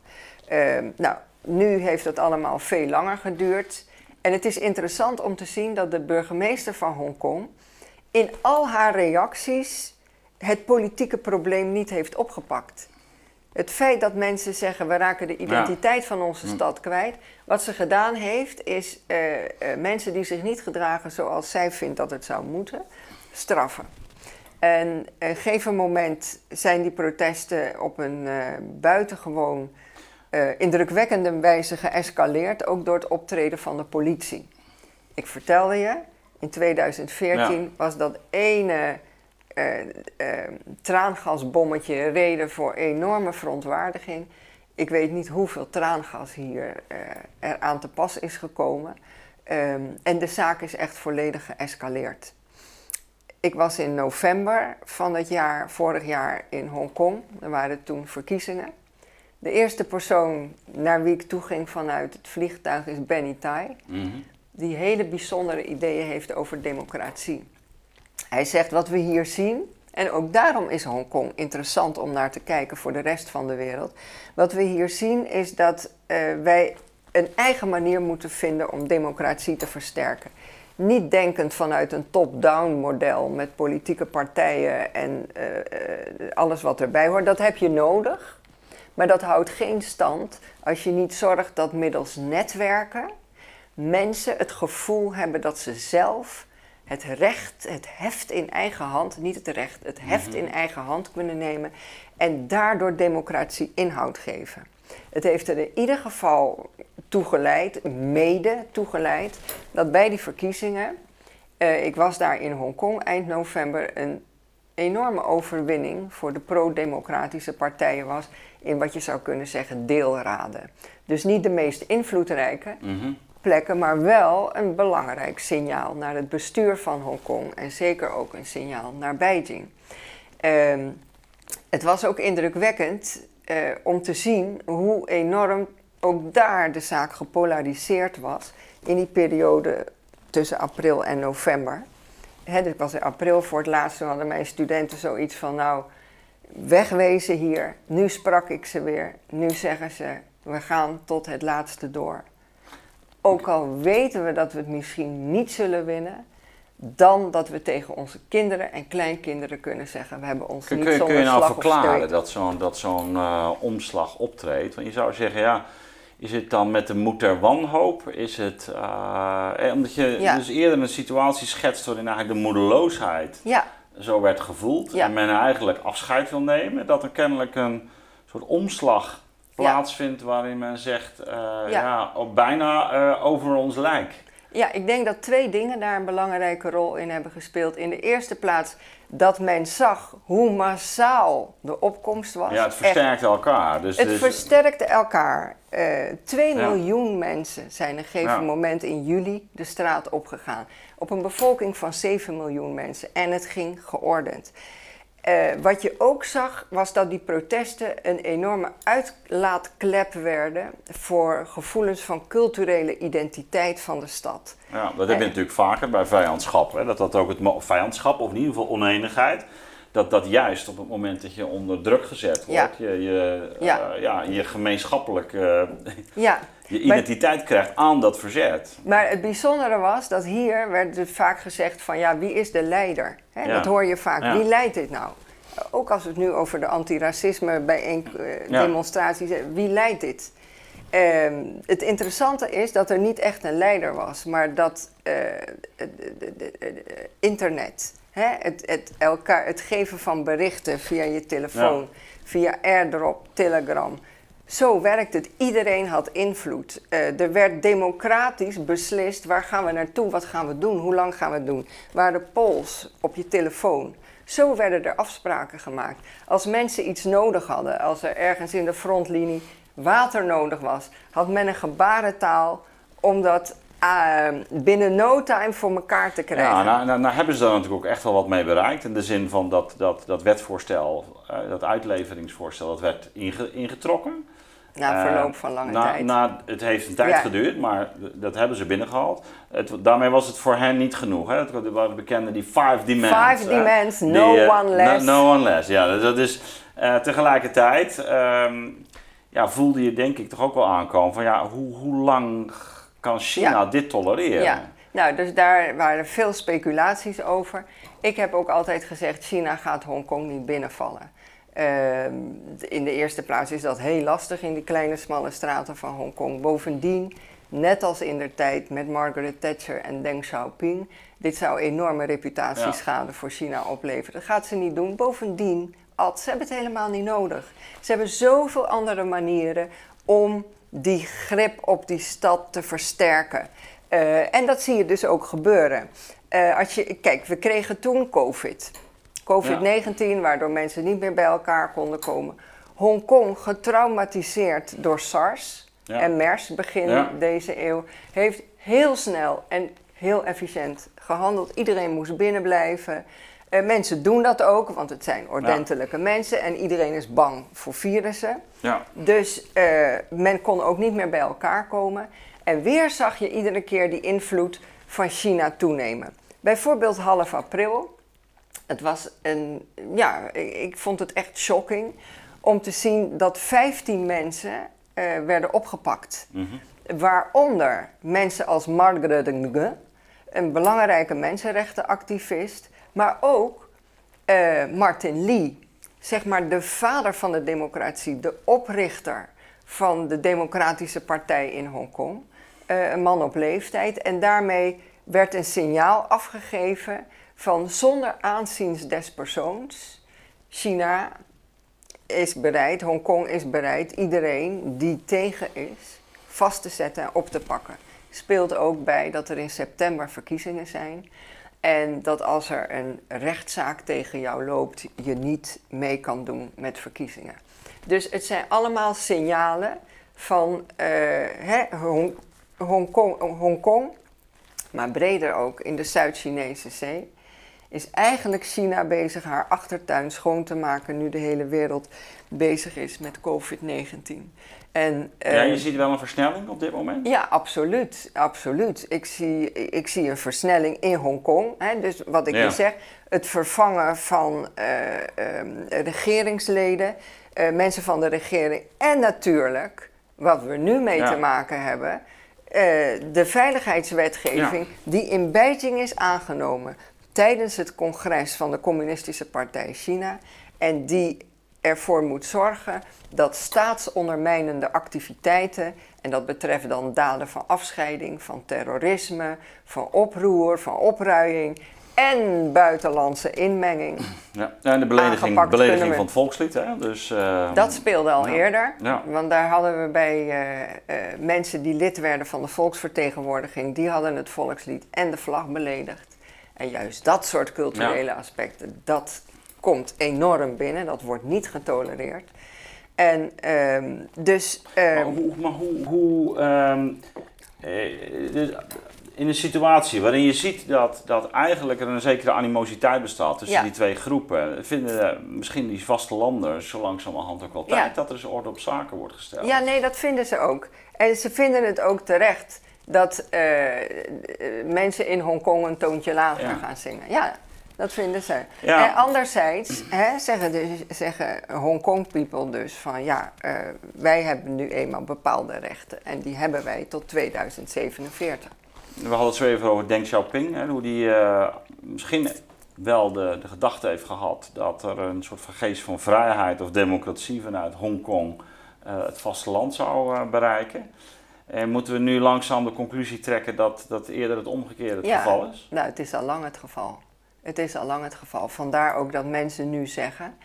Ehm, nou, nu heeft het allemaal veel langer geduurd. En het is interessant om te zien dat de burgemeester van Hongkong in al haar reacties het politieke probleem niet heeft opgepakt. Het feit dat mensen zeggen we raken de identiteit van onze hm. stad kwijt. Wat ze gedaan heeft is uh, uh, mensen die zich niet gedragen zoals zij vindt dat het zou moeten, straffen. En op een gegeven moment zijn die protesten op een uh, buitengewoon uh, indrukwekkende wijze geëscaleerd, ook door het optreden van de politie. Ik vertelde je, in 2014 was dat ene uh, traangasbommetje reden voor enorme verontwaardiging. Ik weet niet hoeveel traangas hier er aan te pas is gekomen. Um, en de zaak is echt volledig geëscaleerd. Ik was in november van het jaar, vorig jaar in Hongkong. Er waren toen verkiezingen. De eerste persoon naar wie ik toe ging vanuit het vliegtuig is Benny Tai. Mhm. Die hele bijzondere ideeën heeft over democratie. Hij zegt wat we hier zien, en ook daarom is Hongkong interessant om naar te kijken voor de rest van de wereld. Wat we hier zien is dat uh, wij een eigen manier moeten vinden om democratie te versterken niet denkend vanuit een top-down model met politieke partijen en uh, uh, alles wat erbij hoort. Dat heb je nodig, maar dat houdt geen stand als je niet zorgt dat middels netwerken mensen het gevoel hebben dat ze zelf het recht, het heft in eigen hand, niet het recht, het heft mhm. in eigen hand kunnen nemen en daardoor democratie inhoud geven. Het heeft er in ieder geval toegeleid, mede toegeleid, dat bij die verkiezingen, uh, ik was daar in Hongkong eind november, een enorme overwinning voor de pro-democratische partijen was in wat je zou kunnen zeggen deelraden. Dus niet de meest invloedrijke mhm. plekken, maar wel een belangrijk signaal naar het bestuur van Hongkong en zeker ook een signaal naar Beijing. Uh, het was ook indrukwekkend uh, om te zien hoe enorm ook daar de zaak gepolariseerd was in die periode tussen april en november. Hè, dit was in april voor het laatst, toen hadden mijn studenten zoiets van, nou, wegwezen hier. Nu sprak ik ze weer. Nu zeggen ze, we gaan tot het laatste door. Ook al weten we dat we het misschien niet zullen winnen, dan dat we tegen onze kinderen en kleinkinderen kunnen zeggen: we hebben ons niet kun, zonder Kun je nou verklaren dat zo'n uh, omslag optreedt? Want je zou zeggen, ja, is het dan met de moed der wanhoop? Is het, uh, eh, omdat je dus eerder een situatie schetst waarin eigenlijk de moedeloosheid ja. zo werd gevoeld en men eigenlijk afscheid wil nemen, dat er kennelijk een soort omslag plaatsvindt waarin men zegt, uh, ja. bijna over ons lijk. Ja, ik denk dat twee dingen daar een belangrijke rol in hebben gespeeld. In de eerste plaats dat men zag hoe massaal de opkomst was. Ja, het versterkte elkaar. Dus, het versterkte elkaar. Uh, twee miljoen mensen zijn op een gegeven moment in juli de straat opgegaan. Op een bevolking van 7 miljoen mensen. En het ging geordend. Uh, wat je ook zag, was dat die protesten een enorme uitlaatklep werden voor gevoelens van culturele identiteit van de stad. Ja, dat heb je natuurlijk vaker bij vijandschap. Hè? Dat dat ook het vijandschap, of in ieder geval oneenigheid, dat dat juist op het moment dat je onder druk gezet wordt, je, je, ja. Uh, ja, je gemeenschappelijk uh, [LAUGHS] ja. [LAUGHS] je identiteit krijgt aan dat verzet. Maar het bijzondere was dat hier werd dus vaak gezegd van ja, wie is de leider? Hè? Dat hoor je vaak. Wie leidt dit nou? Ook als we het nu over de antiracisme bij uh, demonstraties hebben, wie leidt dit? Uh, het interessante is dat er niet echt een leider was, maar dat internet Hè? Het, het, elkaar, het geven van berichten via je telefoon, via AirDrop, Telegram. Zo werkt het. Iedereen had invloed. Uh, er werd democratisch beslist waar gaan we naartoe, wat gaan we doen, hoe lang gaan we het doen. Waar de pols op je telefoon. Zo werden er afspraken gemaakt. Als mensen iets nodig hadden, als er ergens in de frontlinie water nodig was, had men een gebarentaal om dat uh, binnen no time voor elkaar te krijgen. Ja, nou, nou, nou, hebben ze daar natuurlijk ook echt wel wat mee bereikt. In de zin van dat, dat, dat wetvoorstel, uh, dat uitleveringsvoorstel, dat werd inge, ingetrokken. Na verloop van lange na, tijd. Na, het heeft een tijd ja. geduurd, maar dat hebben ze binnengehaald. Het, daarmee was het voor hen niet genoeg. Hè? Het waren bekende die five demands. Five demands, no die, one less. No, no, one less, ja. Dat is uh, tegelijkertijd um, ja, voelde je denk ik toch ook wel aankomen van ja, hoe, hoe lang kan China dit tolereren? Ja. Nou, dus daar waren veel speculaties over. Ik heb ook altijd gezegd, China gaat Hongkong niet binnenvallen. Uh, in de eerste plaats is dat heel lastig in die kleine smalle straten van Hongkong. Bovendien, net als in de tijd met Margaret Thatcher en Deng Xiaoping, dit zou enorme reputatieschade ja. voor China opleveren. Dat gaat ze niet doen. Bovendien, Ad, ze hebben het helemaal niet nodig. Ze hebben zoveel andere manieren om die grip op die stad te versterken. Uh, en dat zie je dus ook gebeuren. Uh, als je, kijk, we kregen toen COVID. COVID-19, ja. waardoor mensen niet meer bij elkaar konden komen. Hongkong, getraumatiseerd door SARS ja. en MERS begin ja. deze eeuw, heeft heel snel en heel efficiënt gehandeld. Iedereen moest binnenblijven. Uh, mensen doen dat ook, want het zijn ordentelijke mensen en iedereen is bang voor virussen. Ja. Dus uh, men kon ook niet meer bij elkaar komen. En weer zag je iedere keer die invloed van China toenemen. Bijvoorbeeld half april. Het was een, ja, ik vond het echt shocking om te zien dat 15 mensen uh, werden opgepakt. Mm -hmm. Waaronder mensen als Margaret Ng, een belangrijke mensenrechtenactivist, maar ook uh, Martin Lee, zeg maar de vader van de democratie, de oprichter van de Democratische Partij in Hongkong. Uh, een man op leeftijd. En daarmee werd een signaal afgegeven van zonder aanziens des persoons. China is bereid, Hongkong is bereid, iedereen die tegen is, vast te zetten en op te pakken. Speelt ook bij dat er in september verkiezingen zijn. En dat als er een rechtszaak tegen jou loopt, je niet mee kan doen met verkiezingen. Dus het zijn allemaal signalen van uh, hè, Hong, Hongkong, Hongkong, maar breder ook in de Zuid-Chinese zee. Is eigenlijk China bezig haar achtertuin schoon te maken nu de hele wereld bezig is met COVID-19. En, uh, ja, je ziet wel een versnelling op dit moment? Ja, absoluut. absoluut. Ik, zie, ik zie een versnelling in Hongkong. Hè, dus wat ik ja. nu zeg, het vervangen van uh, um, regeringsleden, uh, mensen van de regering en natuurlijk, wat we nu mee ja. te maken hebben, de veiligheidswetgeving ja. die in Beijing is aangenomen tijdens het congres van de Communistische Partij China en die ervoor moet zorgen dat staatsondermijnende activiteiten, en dat betreft dan daden van afscheiding, van terrorisme, van oproer, van opruiing en buitenlandse inmenging. Ja, en de belediging, belediging van het volkslied. Hè? Dus, uh, dat speelde al ja. eerder, ja. want daar hadden we bij uh, uh, mensen die lid werden van de volksvertegenwoordiging, die hadden het volkslied en de vlag beledigd. En juist dat soort culturele aspecten, dat komt enorm binnen, dat wordt niet getolereerd. En um, dus. Um, maar hoe. Maar hoe, hoe um, eh, in een situatie waarin je ziet dat, dat eigenlijk er een zekere animositeit bestaat tussen ja. die twee groepen, vinden misschien die vaste landen zo langzamerhand ook wel tijd ja. dat er eens orde op zaken wordt gesteld. Ja, nee, dat vinden ze ook. En ze vinden het ook terecht dat uh, mensen in Hongkong een toontje lager ja. gaan zingen. Ja, dat vinden ze. Ja. En anderzijds hè, zeggen, de, zeggen Hongkong people dus van ja, uh, wij hebben nu eenmaal bepaalde rechten en die hebben wij tot 2047. We hadden het zo even over Deng Xiaoping, hè, hoe die uh, misschien wel de, de gedachte heeft gehad dat er een soort van geest van vrijheid of democratie vanuit Hongkong uh, het vasteland zou bereiken. En moeten we nu langzaam de conclusie trekken dat, dat eerder het omgekeerde het ja, geval is? Nou, het is al lang het geval. Het is al lang het geval. Vandaar ook dat mensen nu zeggen.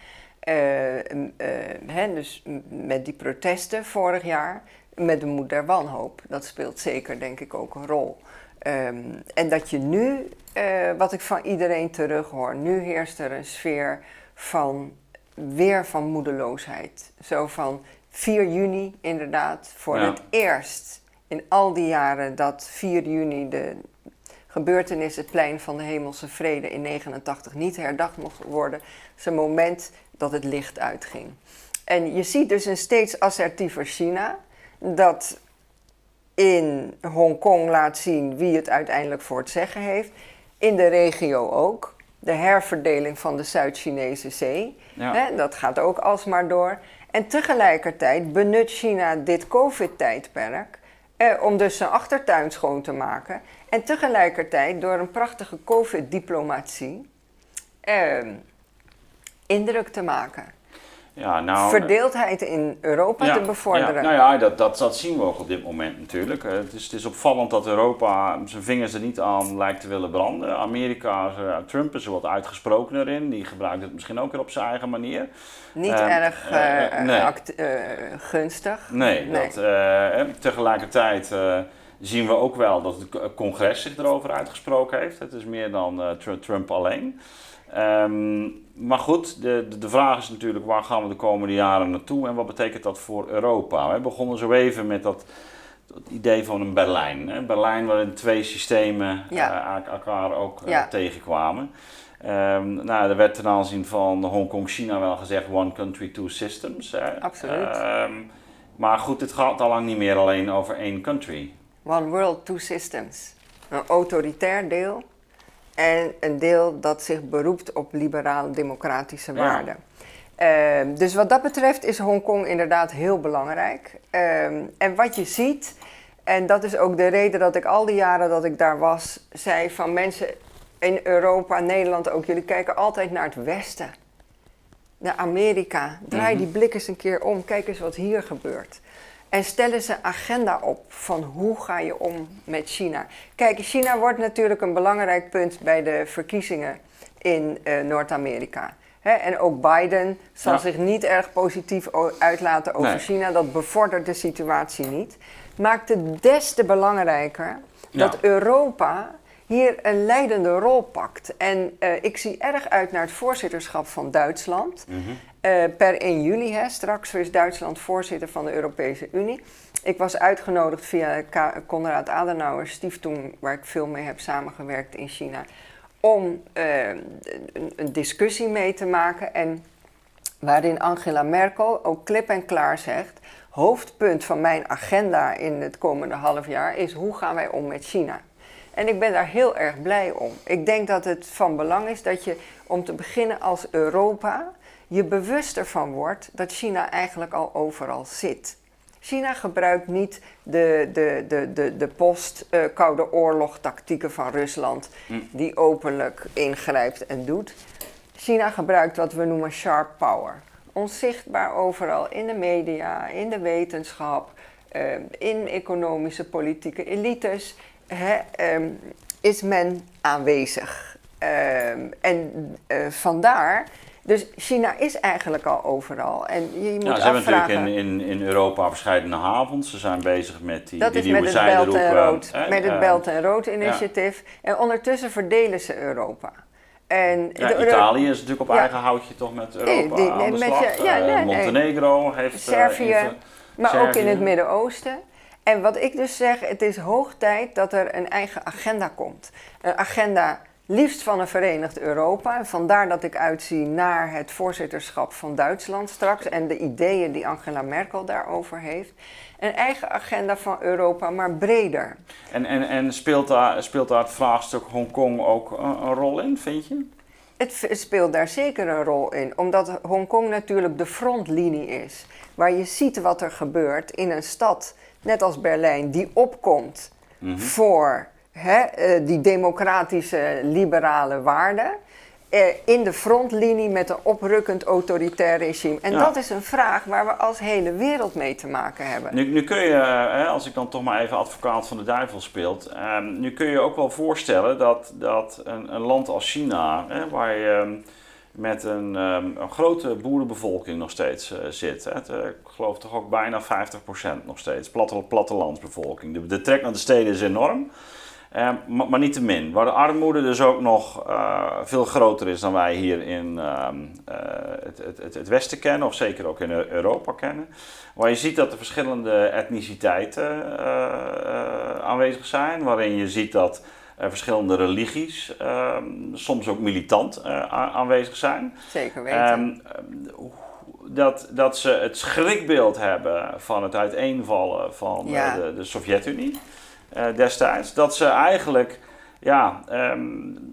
hè, dus met die protesten vorig jaar, met de moed der wanhoop. Dat speelt zeker, denk ik, ook een rol. Ehm, en dat je nu, wat ik van iedereen terughoor, nu heerst er een sfeer van weer van moedeloosheid. Zo van 4 juni inderdaad, voor het eerst in al die jaren dat 4 juni de gebeurtenis, het plein van de hemelse vrede in 89 niet herdacht mocht worden. is een moment dat het licht uitging. En je ziet dus een steeds assertiever China dat in Hongkong laat zien wie het uiteindelijk voor het zeggen heeft. In de regio ook. De herverdeling van de Zuid-Chinese zee. Hè, dat gaat ook alsmaar door. En tegelijkertijd benut China dit COVID-tijdperk eh, om dus zijn achtertuin schoon te maken. En tegelijkertijd door een prachtige COVID-diplomatie eh, indruk te maken. Ja, nou, Verdeeldheid in Europa te bevorderen. Ja, nou ja, dat, dat, dat, zien we ook op dit moment natuurlijk. Het is, het is opvallend dat Europa zijn vingers er niet aan lijkt te willen branden. Amerika, eh, Trump is er wat uitgesprokener in. Die gebruikt het misschien ook weer op zijn eigen manier. Niet ehm, erg uh, gunstig. Nee, nee. Dat, tegelijkertijd zien we ook wel dat het congres zich erover uitgesproken heeft. Het is meer dan Trump alleen. Um, maar goed, de, de, de, vraag is natuurlijk waar gaan we de komende jaren naartoe en wat betekent dat voor Europa? We begonnen zo even met dat, dat idee van een Berlijn. Hè? Berlijn waarin twee systemen ja. uh, elkaar ook uh, tegenkwamen. Um, nou, er werd ten aanzien van Hongkong-China wel gezegd one country, two systems. Hè? Absoluut. Um, maar goed, dit gaat al lang niet meer alleen over één country. One world, two systems. Een autoritair deel en een deel dat zich beroept op liberaal-democratische waarden. Ehm, dus wat dat betreft is Hongkong inderdaad heel belangrijk. Ehm, en wat je ziet, en dat is ook de reden dat ik al die jaren dat ik daar was, zei van mensen in Europa, Nederland ook, jullie kijken altijd naar het Westen. Naar Amerika. Draai mhm. die blik eens een keer om, kijk eens wat hier gebeurt. En stellen ze agenda op van hoe ga je om met China. Kijk, China wordt natuurlijk een belangrijk punt bij de verkiezingen in uh, Noord-Amerika. En ook Biden zal zich niet erg positief uitlaten over China. Dat bevordert de situatie niet. Maakt het des te belangrijker dat Europa hier een leidende rol pakt. En uh, ik zie erg uit naar het voorzitterschap van Duitsland. Mm per 1 juli, hè, straks is Duitsland voorzitter van de Europese Unie. Ik was uitgenodigd via Konrad Adenauer Stiftung, waar ik veel mee heb samengewerkt in China, om een, een discussie mee te maken. En waarin Angela Merkel ook klip en klaar zegt: hoofdpunt van mijn agenda in het komende half jaar is hoe gaan wij om met China. En ik ben daar heel erg blij om. Ik denk dat het van belang is dat je, om te beginnen als Europa, je bewust ervan wordt dat China eigenlijk al overal zit. China gebruikt niet de, de, de, de, de post-Koude Oorlog tactieken van Rusland, hm. die openlijk ingrijpt en doet. China gebruikt wat we noemen sharp power. Onzichtbaar overal in de media, in de wetenschap, eh, in economische politieke elites hè, ehm, is men aanwezig. Ehm, en uh, vandaar, dus China is eigenlijk al overal. En je, moet ja, ze hebben natuurlijk in, in, in Europa verschillende havens. Ze zijn bezig met die, dat die nieuwe met het Belt en Rood, met het Belt en Rood initiatief. En ondertussen verdelen ze Europa. En ja, Italië is natuurlijk op eigen houtje toch met Europa die, aan de slag. Je, ja, uh, Montenegro heeft... Servië, maar ook in het Midden-Oosten. En wat ik dus zeg, het is hoog tijd dat er een eigen agenda komt. Een agenda liefst van een verenigd Europa. Vandaar dat ik uitzie naar het voorzitterschap van Duitsland straks en de ideeën die Angela Merkel daarover heeft. Een eigen agenda van Europa, maar breder. En, en, en speelt, daar, speelt daar het vraagstuk Hongkong ook een, een rol in, vind je? Het speelt daar zeker een rol in, omdat Hongkong natuurlijk de frontlinie is. Waar je ziet wat er gebeurt in een stad net als Berlijn, die opkomt mhm. voor hè, eh, die democratische liberale waarden. Eh, in de frontlinie met een oprukkend autoritair regime. En dat is een vraag waar we als hele wereld mee te maken hebben. Nu, nu kun je, hè, als ik dan toch maar even advocaat van de duivel speelt, um, nu kun je ook wel voorstellen dat, dat een, een land als China, hè, waar je. met een, ehm, een grote boerenbevolking nog steeds zit. Hè. ik geloof toch ook bijna 50% nog steeds, platte, plattelandsbevolking. De, de trek naar de steden is enorm. Ehm, maar, te min. Waar de armoede dus ook nog uh, veel groter is dan wij hier in uh, het, het, het, Westen kennen, of zeker ook in Europa kennen. Waar je ziet dat er verschillende etniciteiten uh, aanwezig zijn, waarin je ziet dat verschillende religies ehm, soms ook militant aanwezig zijn. Zeker weten. dat, dat ze het schrikbeeld hebben van het uiteenvallen van de, de Sovjet-Unie. Eh, destijds. Dat ze eigenlijk, ja, um,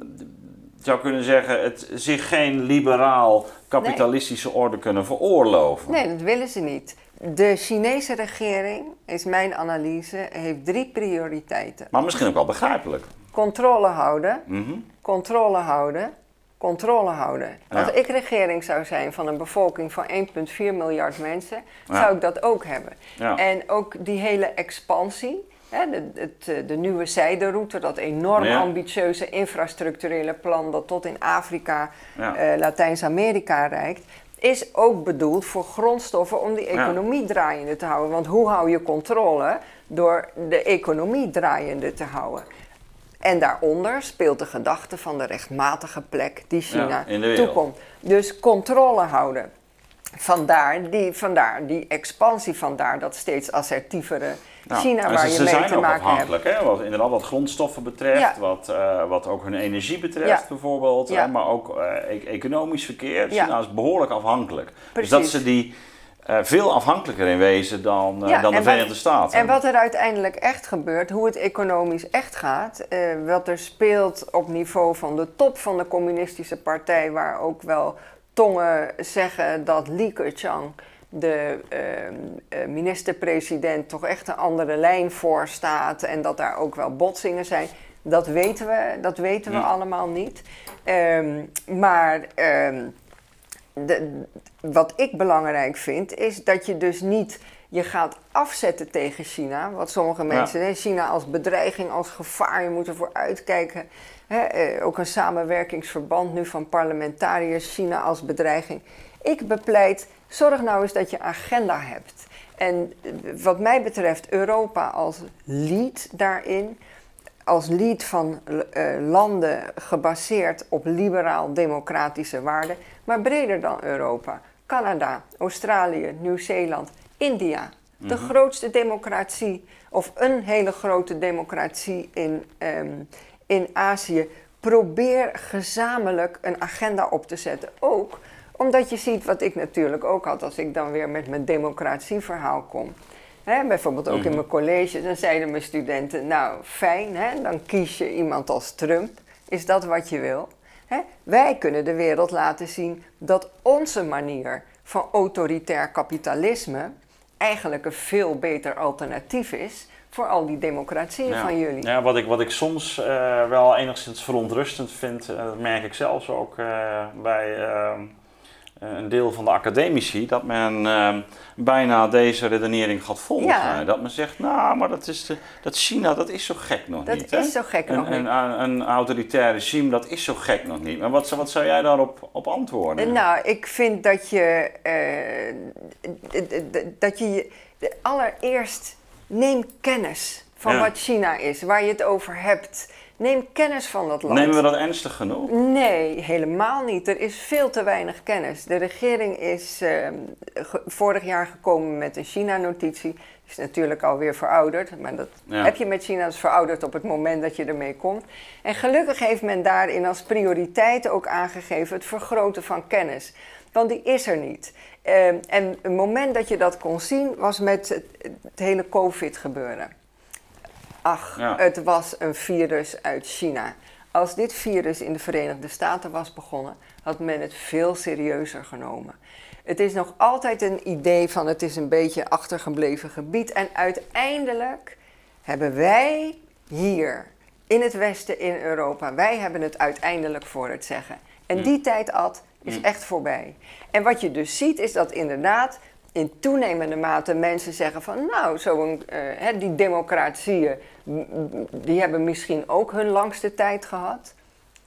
zou kunnen zeggen, het, zich geen liberaal kapitalistische orde kunnen veroorloven. Nee, dat willen ze niet. De Chinese regering, is mijn analyse, heeft drie prioriteiten. Maar misschien ook wel begrijpelijk. Controle houden, mhm. controle houden, controle houden. Als ik regering zou zijn van een bevolking van 1,4 miljard mensen, zou ik dat ook hebben. Ja. En ook die hele expansie, de, het, eh, de nieuwe zijderoute, dat enorm ambitieuze infrastructurele plan dat tot in Afrika, ja. uh, Latijns-Amerika reikt, is ook bedoeld voor grondstoffen om die economie draaiende te houden. Want hoe hou je controle? Door de economie draaiende te houden. En daaronder speelt de gedachte van de rechtmatige plek die China toekomt. Dus controle houden. Vandaar die, vandaar die expansie, vandaar dat steeds assertievere China waar je mee te maken hebt. Ze zijn ook afhankelijk, hè? Wat, inderdaad wat grondstoffen betreft, wat, uh, wat ook hun energie betreft bijvoorbeeld, maar ook uh, economisch verkeer. China is behoorlijk afhankelijk. Precies. Dus dat ze die uh, veel afhankelijker in wezen dan, dan de Verenigde Staten. En wat er uiteindelijk echt gebeurt, hoe het economisch echt gaat, wat er speelt op niveau van de top van de communistische partij, waar ook wel tongen zeggen dat Li Keqiang de eh, minister-president toch echt een andere lijn voor staat en dat daar ook wel botsingen zijn. Dat weten we, dat weten we allemaal niet. Ehm, maar ehm, de, wat ik belangrijk vind, is dat je dus niet je gaat afzetten tegen China. Wat sommige mensen, ja. China als bedreiging, als gevaar, je moet ervoor uitkijken. Eh, ook een samenwerkingsverband nu van parlementariërs, China als bedreiging. Ik bepleit, zorg nou eens dat je agenda hebt. En wat mij betreft Europa als lead daarin, als lead van uh, landen gebaseerd op liberaal-democratische waarden, maar breder dan Europa. Canada, Australië, Nieuw-Zeeland, India. De mhm. grootste democratie, of een hele grote democratie in, um, in Azië. Probeer gezamenlijk een agenda op te zetten. Ook omdat je ziet wat ik natuurlijk ook had als ik dan weer met mijn democratieverhaal kom. Hè, bijvoorbeeld ook in mhm. mijn college, dan zeiden mijn studenten, nou fijn, hè, dan kies je iemand als Trump. Is dat wat je wil? Hè? Wij kunnen de wereld laten zien dat onze manier van autoritair kapitalisme eigenlijk een veel beter alternatief is voor al die democratieën van jullie. Ja, wat ik, wat ik soms uh, wel enigszins verontrustend vind, uh, dat merk ik zelfs ook uh, bij eh, een deel van de academici, dat men ehm, bijna deze redenering gaat volgen. Dat men zegt, nou, maar dat, is de, dat China, dat is zo gek nog niet. Dat is zo gek een, nog een, niet. Een, een, autoritair regime, dat is zo gek nog niet. Maar wat, wat zou jij daarop op antwoorden? Nou, ik vind dat je, uh, dat je allereerst neem kennis van wat China is, waar je het over hebt. Neem kennis van dat land. Nemen we dat ernstig genoeg? Nee, helemaal niet. Er is veel te weinig kennis. De regering is ehm, vorig jaar gekomen met een China-notitie. Is natuurlijk alweer verouderd, maar dat heb je met China, is verouderd op het moment dat je ermee komt. En gelukkig heeft men daarin als prioriteit ook aangegeven het vergroten van kennis. Want die is er niet. Ehm, en het moment dat je dat kon zien was met het, het hele COVID-gebeuren. Ach, het was een virus uit China. Als dit virus in de Verenigde Staten was begonnen, had men het veel serieuzer genomen. Het is nog altijd een idee van het is een beetje achtergebleven gebied. En uiteindelijk hebben wij hier in het Westen, in Europa, wij hebben het uiteindelijk voor het zeggen. En mm. die tijd, Ad, is mm. echt voorbij. En wat je dus ziet, is dat inderdaad in toenemende mate mensen zeggen van nou, zo'n, uh, die democratieën, die hebben misschien ook hun langste tijd gehad.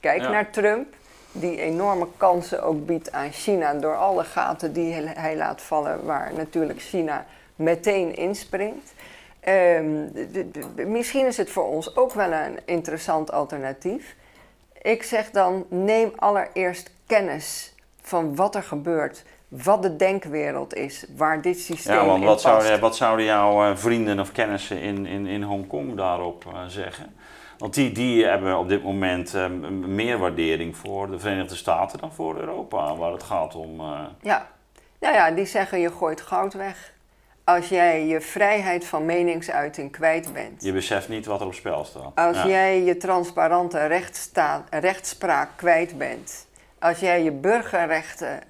Kijk naar Trump. die enorme kansen ook biedt aan China door alle gaten die hij laat vallen, waar natuurlijk China meteen inspringt. Um, misschien is het voor ons ook wel een interessant alternatief. Ik zeg dan, neem allereerst kennis van wat er gebeurt, wat de denkwereld is, waar dit systeem ja, want wat Zouden, wat zouden jouw eh, vrienden of kennissen in, in, in Hongkong daarop uh, zeggen? Want die, die hebben op dit moment uh, meer waardering voor de Verenigde Staten dan voor Europa, waar het gaat om. Uh... Ja. Nou ja, die zeggen je gooit goud weg als jij je vrijheid van meningsuiting kwijt bent. Je beseft niet wat er op spel staat. Als jij je transparante rechtspraak kwijt bent. Als jij je burgerrechten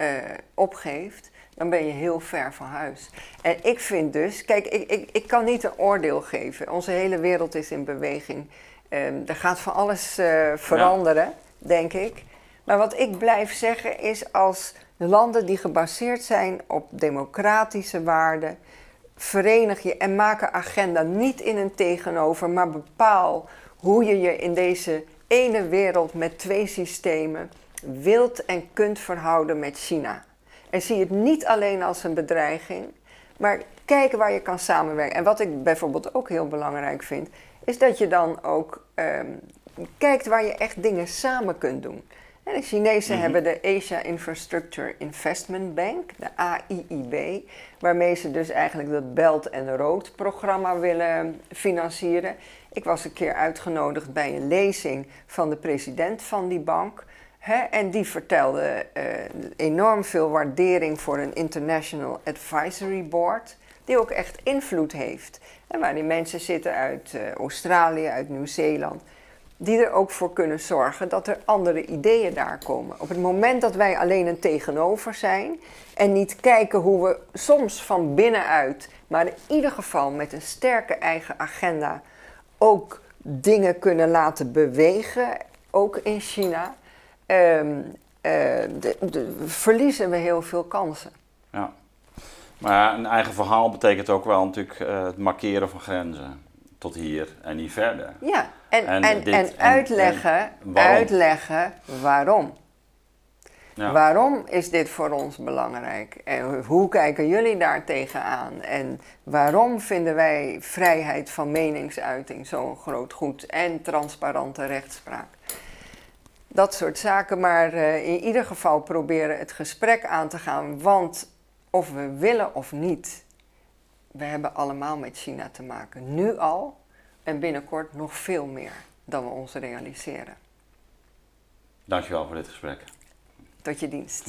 uh, opgeeft, dan ben je heel ver van huis. En ik vind dus, kijk, ik, ik, ik kan niet een oordeel geven. Onze hele wereld is in beweging. Um, er gaat van alles uh, veranderen, denk ik. Maar wat ik blijf zeggen is als landen die gebaseerd zijn op democratische waarden, verenig je en maak een agenda niet in een tegenover, maar bepaal hoe je je in deze ene wereld met twee systemen wilt en kunt verhouden met China. En zie het niet alleen als een bedreiging, maar kijk waar je kan samenwerken. En wat ik bijvoorbeeld ook heel belangrijk vind, is dat je dan ook ehm, kijkt waar je echt dingen samen kunt doen. En de Chinezen mhm. hebben de Asia Infrastructure Investment Bank, de AIIB, waarmee ze dus eigenlijk dat Belt and Road programma willen financieren. Ik was een keer uitgenodigd bij een lezing van de president van die bank. En die vertelde uh, enorm veel waardering voor een International Advisory Board, die ook echt invloed heeft. En waar die mensen zitten uit uh, Australië, uit Nieuw-Zeeland die er ook voor kunnen zorgen dat er andere ideeën daar komen. Op het moment dat wij alleen een tegenover zijn en niet kijken hoe we soms van binnenuit, maar in ieder geval met een sterke eigen agenda, ook dingen kunnen laten bewegen, ook in China, um, verliezen we heel veel kansen. Ja, maar een eigen verhaal betekent ook wel natuurlijk uh, het markeren van grenzen tot hier en niet verder. Ja, en, en, en, uitleggen, waarom. uitleggen waarom. Ja. Waarom is dit voor ons belangrijk? En hoe kijken jullie daar tegenaan? En waarom vinden wij vrijheid van meningsuiting zo'n groot goed en transparante rechtspraak? Dat soort zaken, maar uh, in ieder geval proberen het gesprek aan te gaan, want of we willen of niet, we hebben allemaal met China te maken. Nu al en binnenkort nog veel meer dan we ons realiseren. Dankjewel voor dit gesprek. Tot je dienst.